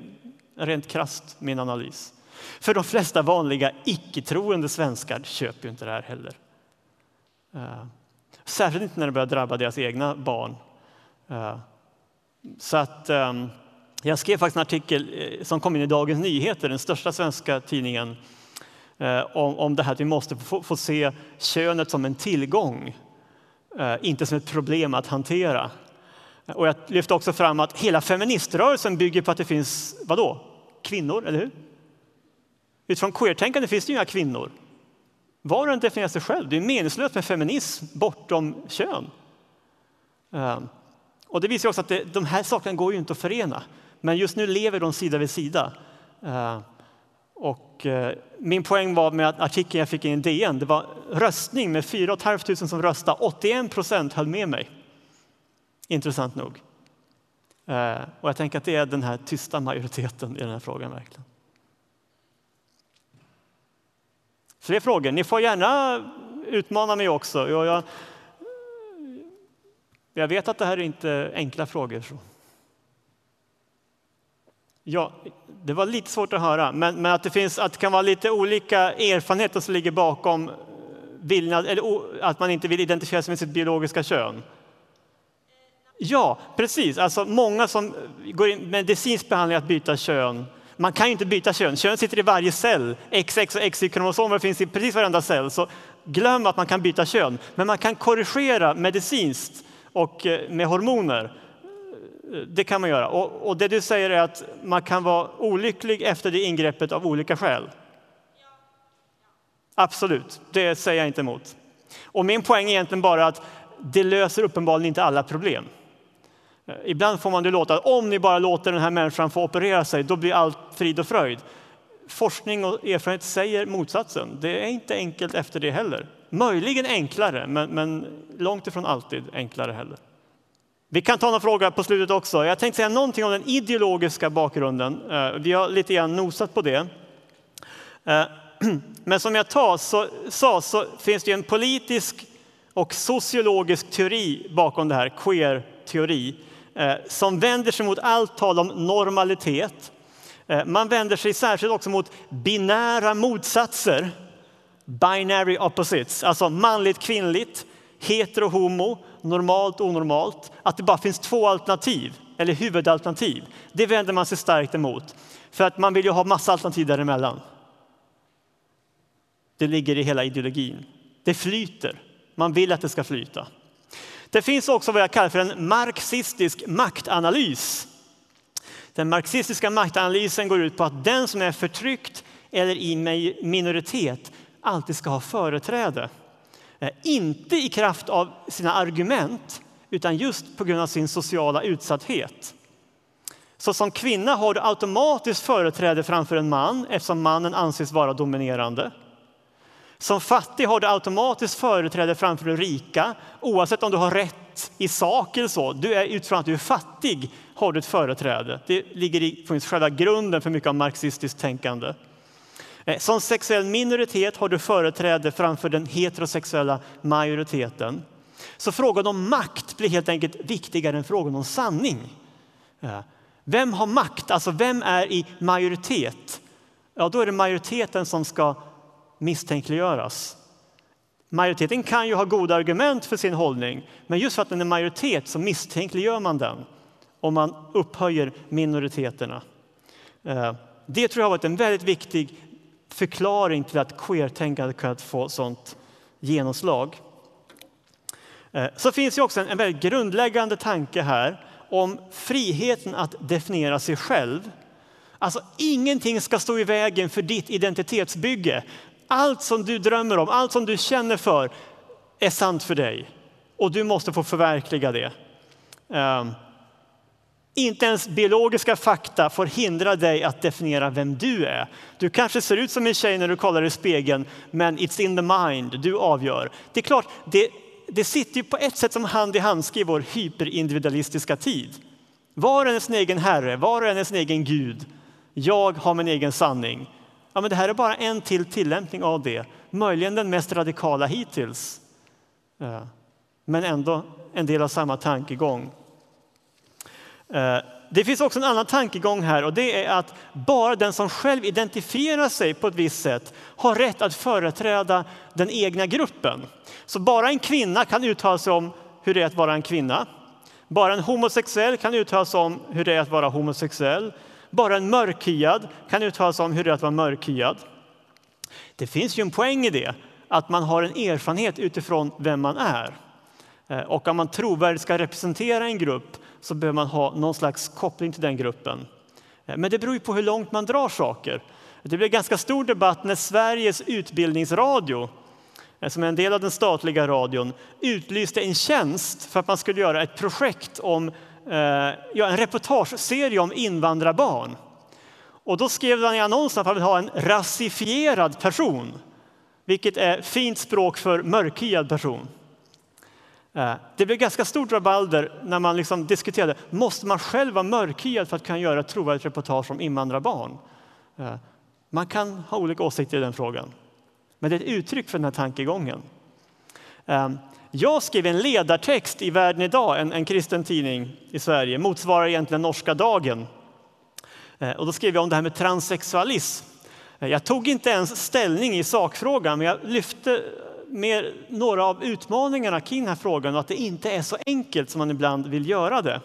rent krast min analys. För de flesta vanliga icke-troende svenskar köper ju inte det här heller. Uh, Särskilt inte när det börjar drabba deras egna barn. Eh, så att, ehm, jag skrev faktiskt en artikel eh, som kom in i Dagens Nyheter, den största svenska tidningen, eh, om, om det här att vi måste få, få se könet som en tillgång, inte som ett problem att hantera. Och jag lyfte också fram att hela feministrörelsen bygger på att det finns, vadå, kvinnor, eller hur? Utifrån queertänkande finns det ju inga kvinnor. Var och en definierar sig själv. Det är meningslöst med feminism bortom kön. Ehm, och det visar också att det, de här sakerna går ju inte att förena. Men just nu lever de sida vid sida. Ehm, och eh, min poäng var med att artikeln jag fick in i DN, det var röstning med 4 500 som röstade. 81 procent höll med mig. Intressant nog. Ehm, och jag tänker att det är den här tysta majoriteten i den här frågan verkligen. Fler frågor? Ni får gärna utmana mig också. Jag, jag, jag vet att det här är inte enkla frågor. Ja, det var lite svårt att höra, men, men, att, det finns, att det kan vara lite olika erfarenheter som ligger bakom viljan, eller att man inte vill identifiera sig med sitt biologiska kön. Ja, precis. Alltså många som går in medicinsk behandling att byta kön man kan ju inte byta kön. Kön sitter i varje cell. XX och XY-kromosomer finns i precis varenda cell. Så glöm att man kan byta kön. Men man kan korrigera medicinskt och eh, med hormoner. Det kan man göra. Och, och det du säger är att man kan vara olycklig efter det ingreppet av olika skäl. Absolut, det säger jag inte emot. Och min poäng är egentligen bara att det löser uppenbarligen inte alla problem. Eh, ibland får man det låta att om ni bara låter den här människan få operera sig, då blir allt frid och fröjd. Forskning och erfarenhet säger motsatsen. Det är inte enkelt efter det heller. Möjligen enklare, men, men långt ifrån alltid enklare heller. Vi kan ta några fråga på slutet också. Jag tänkte säga någonting om den ideologiska bakgrunden. Eh, vi har lite grann nosat på det. Eh, men som jag sa så finns det en politisk och sociologisk teori bakom det här, queer-teori, Eh, som vänder sig mot allt tal om normalitet. Eh, man vänder sig särskilt också mot binära motsatser, binary opposites, alltså manligt, kvinnligt, hetero, homo, normalt, onormalt. Att det bara finns två alternativ, eller huvudalternativ. Det vänder man sig starkt emot. För att man vill ju ha massa alternativ däremellan. Det ligger i hela ideologin. Det flyter. Man vill att det ska flyta. Det finns också vad jag kallar för en marxistisk maktanalys. Den marxistiska maktanalysen går ut på att den som är förtryckt eller i minoritet alltid ska ha företräde. Eh, inte i kraft av sina argument, utan just på grund av sin sociala utsatthet. Så som kvinna har du automatiskt företräde framför en man eftersom mannen anses vara dominerande. Som fattig har du automatiskt företräde framför den rika oavsett om du har rätt i sak eller så. Du är, utifrån att du är fattig har du ett företräde. Det ligger i själva grunden för mycket av marxistiskt tänkande. Eh, som sexuell minoritet har du företräde framför den heterosexuella majoriteten. Så frågan om makt blir helt enkelt viktigare än frågan om sanning. Eh, vem har makt? Alltså vem är i majoritet? Ja, då är det majoriteten som ska misstänkliggöras. Majoriteten kan ju ha goda argument för sin hållning, men just för att den är majoritet så misstänkliggör man den om man upphöjer minoriteterna. Eh, det tror jag har varit en väldigt viktig förklaring till att queertänkandet kunnat få sånt genomslag. Eh, så finns ju också en väldigt grundläggande tanke här om friheten att definiera sig själv. Alltså ingenting ska stå i vägen för ditt identitetsbygge. Allt som du drömmer om, allt som du känner för är sant för dig och du måste få förverkliga det. Um, inte ens biologiska fakta får hindra dig att definiera vem du är. Du kanske ser ut som en tjej när du kollar i spegeln, men it's in the mind, du avgör. Det är klart, det, det sitter ju på ett sätt som hand i handske i vår hyperindividualistiska tid. Var och en är sin egen herre, var och en är sin egen gud. Jag har min egen sanning. Ja, men det här är bara en till tillämpning av det, möjligen den mest radikala hittills. Eh, men ändå en del av samma tankegång. Eh, det finns också en annan tankegång här och det är att bara den som själv identifierar sig på ett visst sätt har rätt att företräda den egna gruppen. Så bara en kvinna kan uttala sig om hur det är att vara en kvinna. Bara en homosexuell kan uttala sig om hur det är att vara homosexuell. Bara en mörkhyad kan uttala sig om hur det är att vara mörkhyad. Det finns ju en poäng i det, att man har en erfarenhet utifrån vem man är. Eh, och om man trovärdigt ska representera en grupp så behöver man ha någon slags koppling till den gruppen. Eh, men det beror ju på hur långt man drar saker. Det blev ganska stor debatt när Sveriges utbildningsradio, eh, som är en del av den statliga radion, utlyste en tjänst för att man skulle göra ett projekt om Eh, ja, en reportageserie om invandrarbarn. Och då skrev han i annonsen att han vill ha en rasifierad person, vilket är fint språk för mörkhyad person. Eh, det blev ganska stort rabalder när man liksom diskuterade, måste man själv vara mörkhyad för att kunna göra ett trovärdigt reportage om invandrarbarn? Eh, man kan ha olika åsikter i den frågan, men det är ett uttryck för den här tankegången. Jag skrev en ledartext i Världen idag, en, en kristen tidning i Sverige, motsvarar egentligen Norska dagen. Eh, och då skrev jag om det här med transsexualism. Eh, jag tog inte ens ställning i sakfrågan, men jag lyfte med några av utmaningarna kring den här frågan och att det inte är så enkelt som man ibland vill göra det.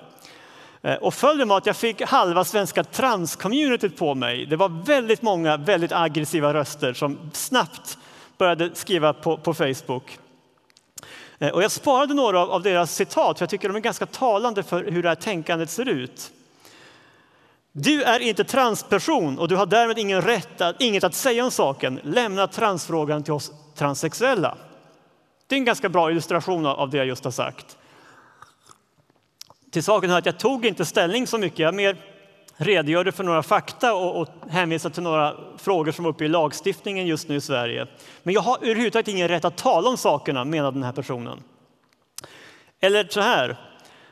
Eh, och följden var att jag fick halva svenska transcommunityt på mig. Det var väldigt många väldigt aggressiva röster som snabbt började skriva på, på Facebook. Eh, och jag sparade några av, deras citat, för jag tycker de är ganska talande för hur det här tänkandet ser ut. Du är inte transperson och du har därmed ingen rätt att, inget att säga om saken. Lämna transfrågan till oss transsexuella. Det är en ganska bra illustration av det jag just har sagt. Till saken hör att jag tog inte ställning så mycket. Jag mer redogjorde för några fakta och, och hänvisade till några frågor som är uppe i lagstiftningen just nu i Sverige. Men jag har överhuvudtaget ingen rätt att tala om sakerna, menade den här personen. Eller så här,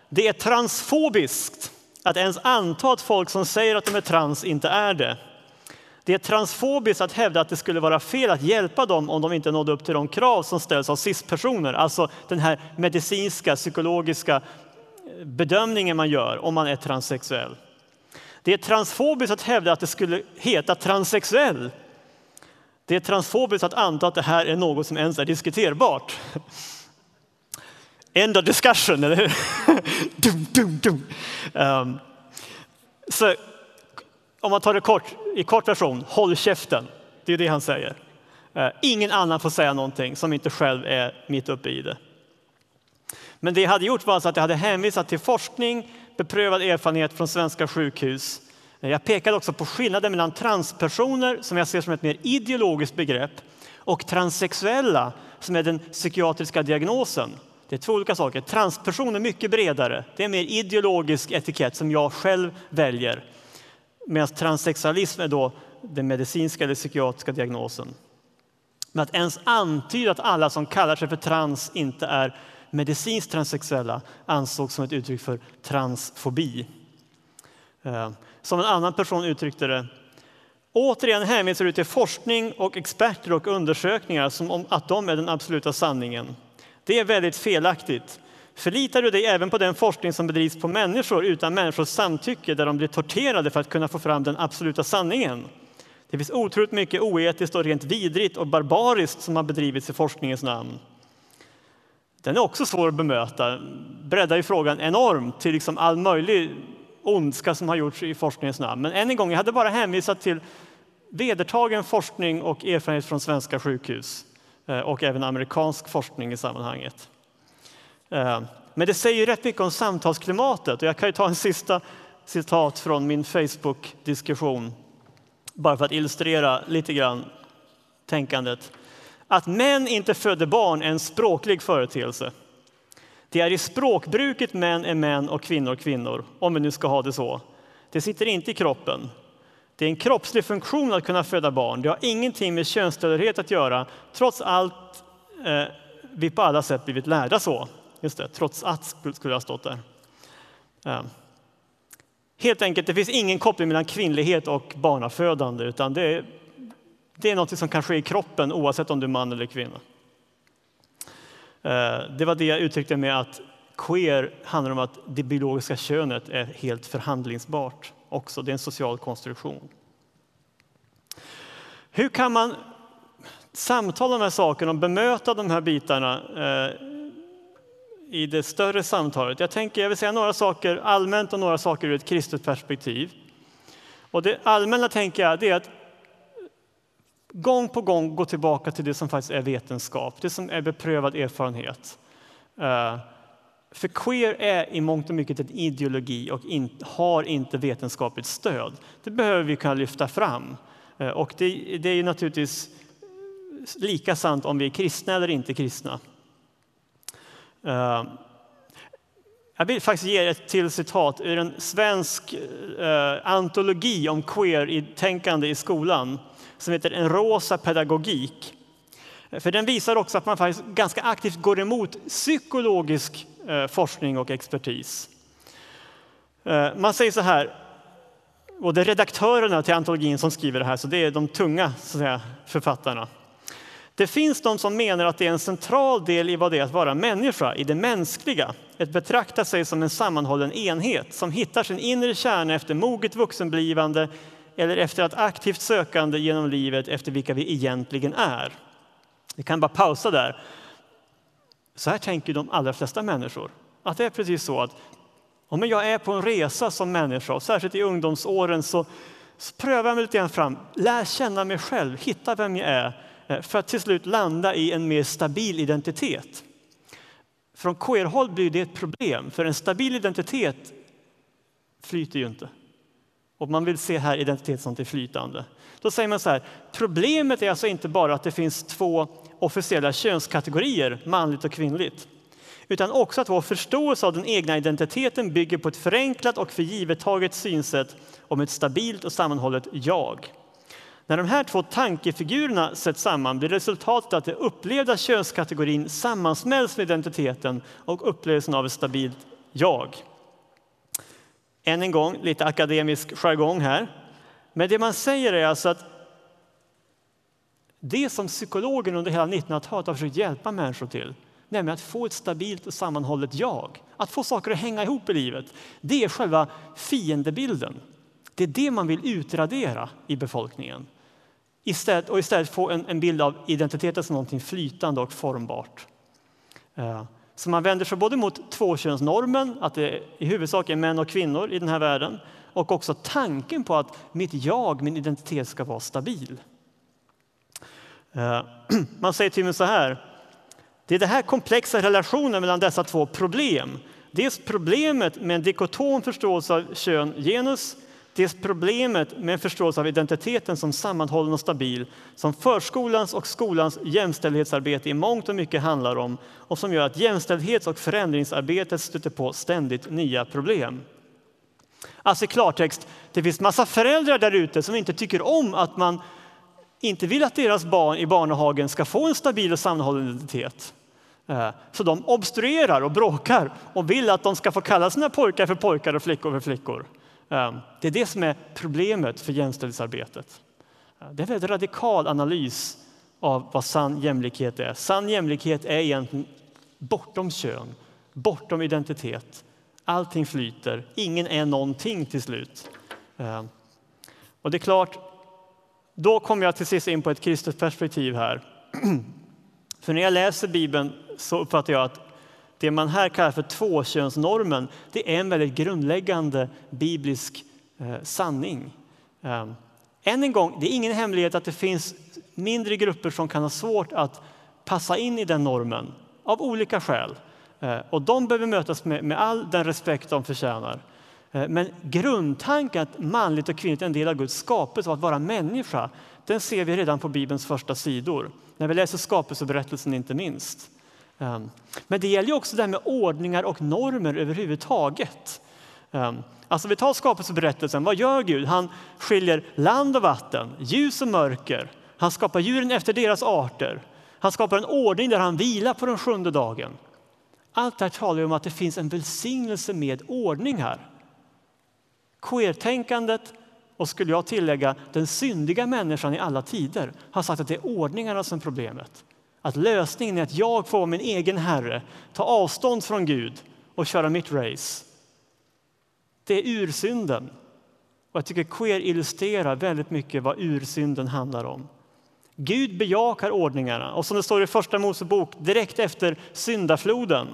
det är transfobiskt att ens anta att folk som säger att de är trans inte är det. Det är transfobiskt att hävda att det skulle vara fel att hjälpa dem om de inte nådde upp till de krav som ställs av cis-personer. Alltså den här medicinska, psykologiska eh, bedömningen man gör om man är transsexuell. Det är transfobiskt att hävda att det skulle heta transsexuell. Det är transfobiskt att anta att det här är något som ens är diskuterbart. End of discussion, eller hur? dum, dum, dum. Um, så om man tar det kort, i kort version, håll käften. Det är det han säger. Uh, ingen annan får säga någonting som inte själv är mitt uppe i det. Men det jag hade gjort var alltså att jag hade hänvisat till forskning, beprövad erfarenhet från svenska sjukhus. Jag pekade också på skillnaden mellan transpersoner, som jag ser som ett mer ideologiskt begrepp, och transsexuella, som är den psykiatriska diagnosen. Det är två olika saker. Transperson är mycket bredare. Det är en mer ideologisk etikett som jag själv väljer. Medan transsexualism är då den medicinska eller psykiatriska diagnosen. Men att ens antyda att alla som kallar sig för trans inte är medicinskt transsexuella ansågs som ett uttryck för transfobi. Eh, som en annan person uttryckte det. Återigen hänvisar du till forskning och experter och undersökningar som om att de är den absoluta sanningen. Det är väldigt felaktigt. Förlitar du dig även på den forskning som bedrivs på människor utan människors samtycke där de blir torterade för att kunna få fram den absoluta sanningen? Det finns otroligt mycket oetiskt och rent vidrigt och barbariskt som har bedrivits i forskningens namn. Den är också svår att bemöta, breddar ju frågan enormt till liksom all möjlig ondska som har gjorts i forskningens namn. Men än en gång, jag hade bara hänvisat till vedertagen forskning och erfarenhet från svenska sjukhus eh, och även amerikansk forskning i sammanhanget. Eh, men det säger rätt mycket om samtalsklimatet och jag kan ju ta en sista citat från min Facebook-diskussion bara för att illustrera lite grann tänkandet. Att män inte föder barn är en språklig företeelse. Det är i språkbruket män är män och kvinnor kvinnor, om vi nu ska ha det så. Det sitter inte i kroppen. Det är en kroppslig funktion att kunna föda barn. Det har ingenting med könstillhörighet att göra, trots allt eh, vi på alla sätt blivit lärda så. Just det, trots att skulle ha stått där. Eh. Helt enkelt, det finns ingen koppling mellan kvinnlighet och barnafödande, utan det är, det är något som kan ske i kroppen oavsett om du är man eller kvinna. Eh, det var det jag uttryckte med att queer handlar om att det biologiska könet är helt förhandlingsbart också. Det är en social konstruktion. Hur kan man samtala om de här sakerna och bemöta de här bitarna eh, i det större samtalet? Jag, tänker, jag vill säga några saker allmänt och några saker ur ett kristet perspektiv. Och det allmänna tänker jag är att gång på gång gå tillbaka till det som faktiskt är vetenskap, det som är beprövad erfarenhet. Eh, för queer är i mångt och mycket en ideologi och har inte vetenskapligt stöd. Det behöver vi kunna lyfta fram. Eh, och det, det är naturligtvis lika sant om vi är kristna eller inte kristna. Eh, jag vill faktiskt ge ett till citat ur en svensk antologi om queer-tänkande i skolan som heter En rosa pedagogik. För den visar också att man faktiskt ganska aktivt går emot psykologisk eh, forskning och expertis. Eh, man säger så här, och det är redaktörerna till antologin som skriver det här, så det är de tunga så att säga, författarna. Det finns de som menar att det är en central del i vad det är att vara människa, i det mänskliga. Att betrakta sig som en sammanhållen enhet som hittar sin inre kärna efter moget vuxenblivande eller efter att aktivt sökande genom livet efter vilka vi egentligen är. Vi kan bara pausa där. Så här tänker de allra flesta människor. Att det är precis så att om jag är på en resa som människa, och särskilt i ungdomsåren, så, så prövar jag mig lite grann fram, lär känna mig själv, hitta vem jag är, eh, för att till slut landa i en mer stabil identitet. Från queer-håll blir det ett problem, för en stabil identitet flyter ju inte. Och man vill se här identitet som är flytande. Då säger man så här, problemet är alltså inte bara att det finns två officiella könskategorier, manligt och kvinnligt, utan också att vår förståelse av den egna identiteten bygger på ett förenklat och förgivettaget synsätt om ett stabilt och sammanhållet jag. När de här två tankefigurerna sätts samman blir resultatet att den upplevda könskategorin sammansmälts med identiteten och upplevelsen av ett stabilt jag. Än en gång lite akademisk jargong här. Men det man säger är alltså att det som psykologen under hela 1900-talet har försökt hjälpa människor till, nämligen att få ett stabilt och sammanhållet jag, att få saker att hänga ihop i livet, det är själva fiendebilden. Det är det man vill utradera i befolkningen. Istället, och istället få en, en bild av identiteten som något flytande och formbart. Eh, så man vänder sig både mot tvåkönsnormen, att det i huvudsak är män och kvinnor i den här världen, och också tanken på att mitt jag, min identitet, ska vara stabil. Eh, man säger till mig så här. Det är den här komplexa relationen mellan dessa två problem. Dels problemet med en dikotom förståelse av kön, genus, dels problemet med en förståelse av identiteten som sammanhållen och stabil, som förskolans och skolans jämställdhetsarbete i mångt och mycket handlar om och som gör att jämställdhets och förändringsarbetet stöter på ständigt nya problem. Alltså i klartext, det finns massa föräldrar där ute som inte tycker om att man inte vill att deras barn i barnehagen ska få en stabil och sammanhållen identitet. Eh, så de obstruerar och bråkar och vill att de ska få kalla sina pojkar för pojkar och flickor för flickor. Ehm, det är det som är problemet för jämställdhetsarbetet. Ehm, det är en väldigt radikal analys av vad sann jämlikhet är. Sann jämlikhet är egentligen bortom kön, bortom identitet. Allting flyter, ingen är någonting till slut. Ehm, och det är klart, då kommer jag till sist in på ett kristet perspektiv här. För när jag läser Bibeln så uppfattar jag att det man här kallar för tvåkönsnormen, det är en väldigt grundläggande biblisk eh, sanning. Ehm, än en gång, det är ingen hemlighet att det finns mindre grupper som kan ha svårt att passa in i den normen av olika skäl. Eh, och de behöver mötas med, med all den respekt de förtjänar. Eh, men grundtanken att manligt och kvinnligt är en del av Guds skapelse och att vara människa, den ser vi redan på Bibelns första sidor. När vi läser skapelseberättelsen inte minst. Ehm, men det gäller också det här med ordningar och normer överhuvudtaget. Ehm, alltså vi tar skapelseberättelsen, vad gör Gud? Han skiljer land och vatten, ljus och mörker. Han skapar djuren efter deras arter. Han skapar en ordning där han vilar på den sjunde dagen. Allt det här talar om att det finns en välsignelse med ordning här. Queertänkandet och skulle jag tillägga den syndiga människan i alla tider har sagt att det är ordningarna som är problemet. Att lösningen är att jag får min egen herre, ta avstånd från Gud och köra mitt race. Det är ursynden. Och jag tycker queer illustrerar väldigt mycket vad ursynden handlar om. Gud bejakar ordningarna och som det står i Första Mosebok direkt efter syndafloden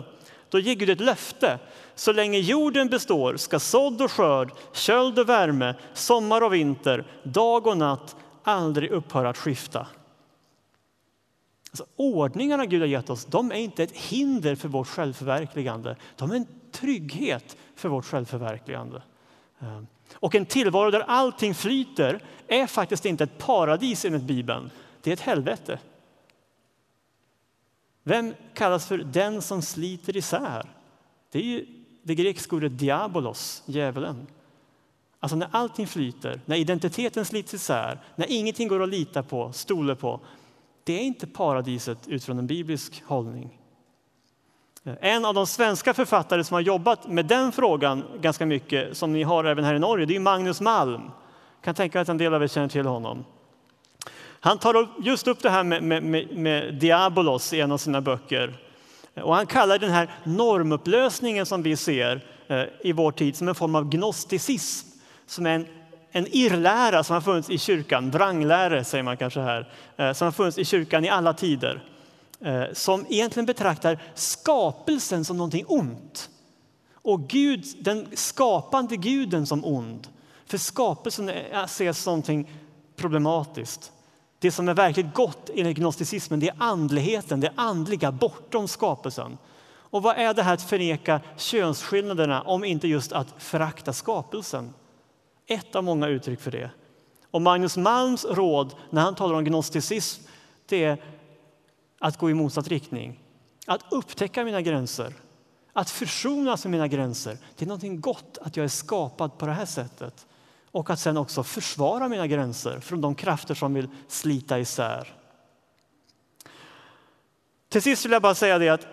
då ger Gud ett löfte. Så länge jorden består ska sådd och skörd, köld och värme, sommar och vinter, dag och natt aldrig upphöra att skifta. Alltså, ordningarna Gud har gett oss de är inte ett hinder för vårt självförverkligande. De är en trygghet för vårt självförverkligande. Ehm, och en tillvaro där allting flyter är faktiskt inte ett paradis enligt Bibeln. Det är ett helvete. Vem kallas för den som sliter isär? Det är ju det grekiska ordet diabolos, djävulen. Alltså när allting flyter, när identiteten slits isär, när ingenting går att lita på, stole på. Det är inte paradiset utifrån en biblisk hållning. En av de svenska författare som har jobbat med den frågan ganska mycket, som ni har även här i Norge, det är Magnus Malm. Jag kan tänka mig att en del av er känner till honom. Han tar just upp det här med, med, med, med Diabolos i en av sina böcker. Och han kallar den här normupplösningen som vi ser eh, i vår tid som en form av gnosticism, som är en, en irrlära som har funnits i kyrkan, vrangläre säger man kanske här, eh, som har funnits i kyrkan i alla tider. Eh, som egentligen betraktar skapelsen som någonting ont. Och Gud, den skapande guden som ond. För skapelsen ses som någonting problematiskt. Det som är verkligt gott enligt gnosticismen det är andligheten, det andliga bortom skapelsen. Och vad är det här att förneka könsskillnaderna om inte just att förakta skapelsen? Ett av många uttryck för det. Och Magnus Malms råd när han talar om gnosticism det är att gå i motsatt riktning. Att upptäcka mina gränser, att försonas med mina gränser. Det är något gott att jag är skapad på det här sättet och att sen också försvara mina gränser från de krafter som vill slita isär. Till sist vill jag bara säga det att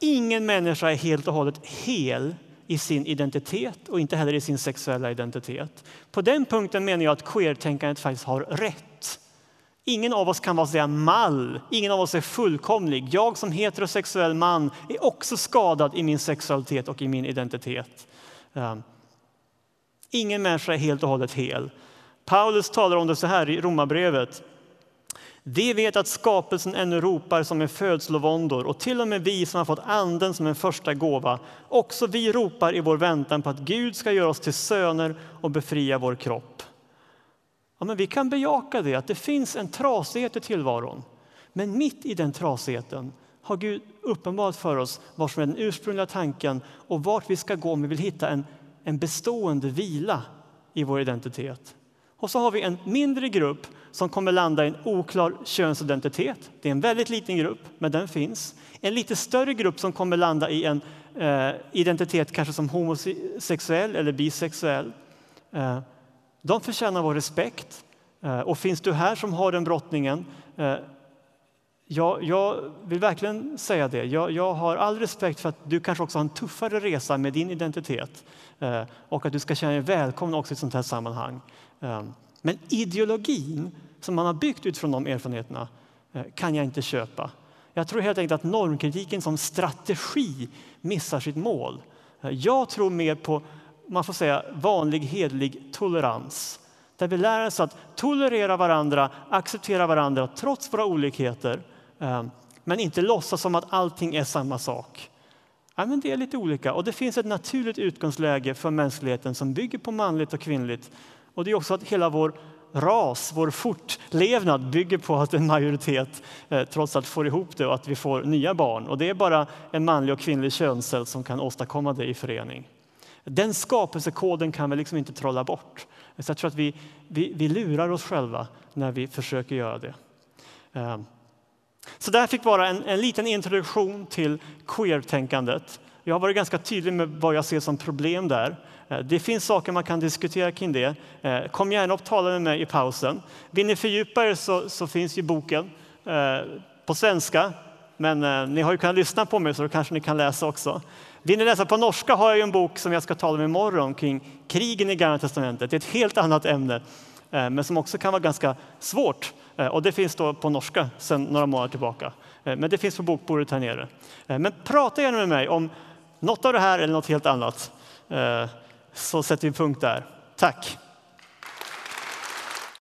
ingen människa är helt och hållet hel i sin identitet och inte heller i sin sexuella identitet. På den punkten menar jag att queertänkandet faktiskt har rätt. Ingen av oss kan vara säga mall, ingen av oss är fullkomlig. Jag som heterosexuell man är också skadad i min sexualitet och i min identitet. Ehm, ingen människa är helt och hållet hel. Paulus talar om det så här i Romarbrevet. Vi vet att skapelsen ännu ropar som en födslovåndor och till och med vi som har fått anden som en första gåva. Också vi ropar i vår väntan på att Gud ska göra oss till söner och befria vår kropp. Ja, men vi kan bejaka det, att det finns en trasighet i tillvaron. Men mitt i den trasigheten har Gud uppenbarat för oss vad som är den ursprungliga tanken och vart vi ska gå om vi vill hitta en, en bestående vila i vår identitet. Och så har vi en mindre grupp som kommer landa i en oklar könsidentitet. Det är en väldigt liten grupp, men den finns. En lite större grupp som kommer landa i en eh, identitet kanske som homosexuell eller bisexuell. Eh, de förtjänar vår respekt. Eh, och finns du här som har den brottningen, eh, jag, jag, vill verkligen säga det. Jag, jag, har all respekt för att du kanske också har en tuffare resa med din identitet eh, och att du ska känna dig välkommen också i ett sånt här sammanhang. Eh, men ideologin som man har byggt utifrån de erfarenheterna eh, kan jag inte köpa. Jag tror helt enkelt att normkritiken som strategi missar sitt mål. Eh, jag tror mer på man får säga, vanlig hedlig tolerans. Där vi lär oss att tolerera varandra, acceptera varandra trots våra olikheter. Eh, men inte låtsas som att allting är samma sak. Ja, men det är lite olika och det finns ett naturligt utgångsläge för mänskligheten som bygger på manligt och kvinnligt. Och det är också att hela vår ras, vår fortlevnad bygger på att en majoritet eh, trots allt får ihop det och att vi får nya barn. Och det är bara en manlig och kvinnlig könscell som kan åstadkomma det i förening. Den skapelsekoden kan vi liksom inte trolla bort. Så jag tror att vi, vi, vi lurar oss själva när vi försöker göra det. Ehm, så det här fick vara en, en liten introduktion till queer-tänkandet. Jag har varit ganska tydlig med vad jag ser som problem där. Eh, det finns saker man kan diskutera kring det. Eh, kom gärna och tala med mig i pausen. Vill ni fördjupa er så, så finns ju boken eh, på svenska. Men ni har ju kunnat lyssna på mig så då kanske ni kan läsa också. Vill ni läsa på norska har jag en bok som jag ska tala om imorgon kring krigen i Gamla testamentet. Det är ett helt annat ämne, men som också kan vara ganska svårt. Och det finns då på norska sedan några månader tillbaka. Men det finns på bokbordet här nere. Men prata gärna med mig om något av det här eller något helt annat. Så sätter vi punkt där. Tack!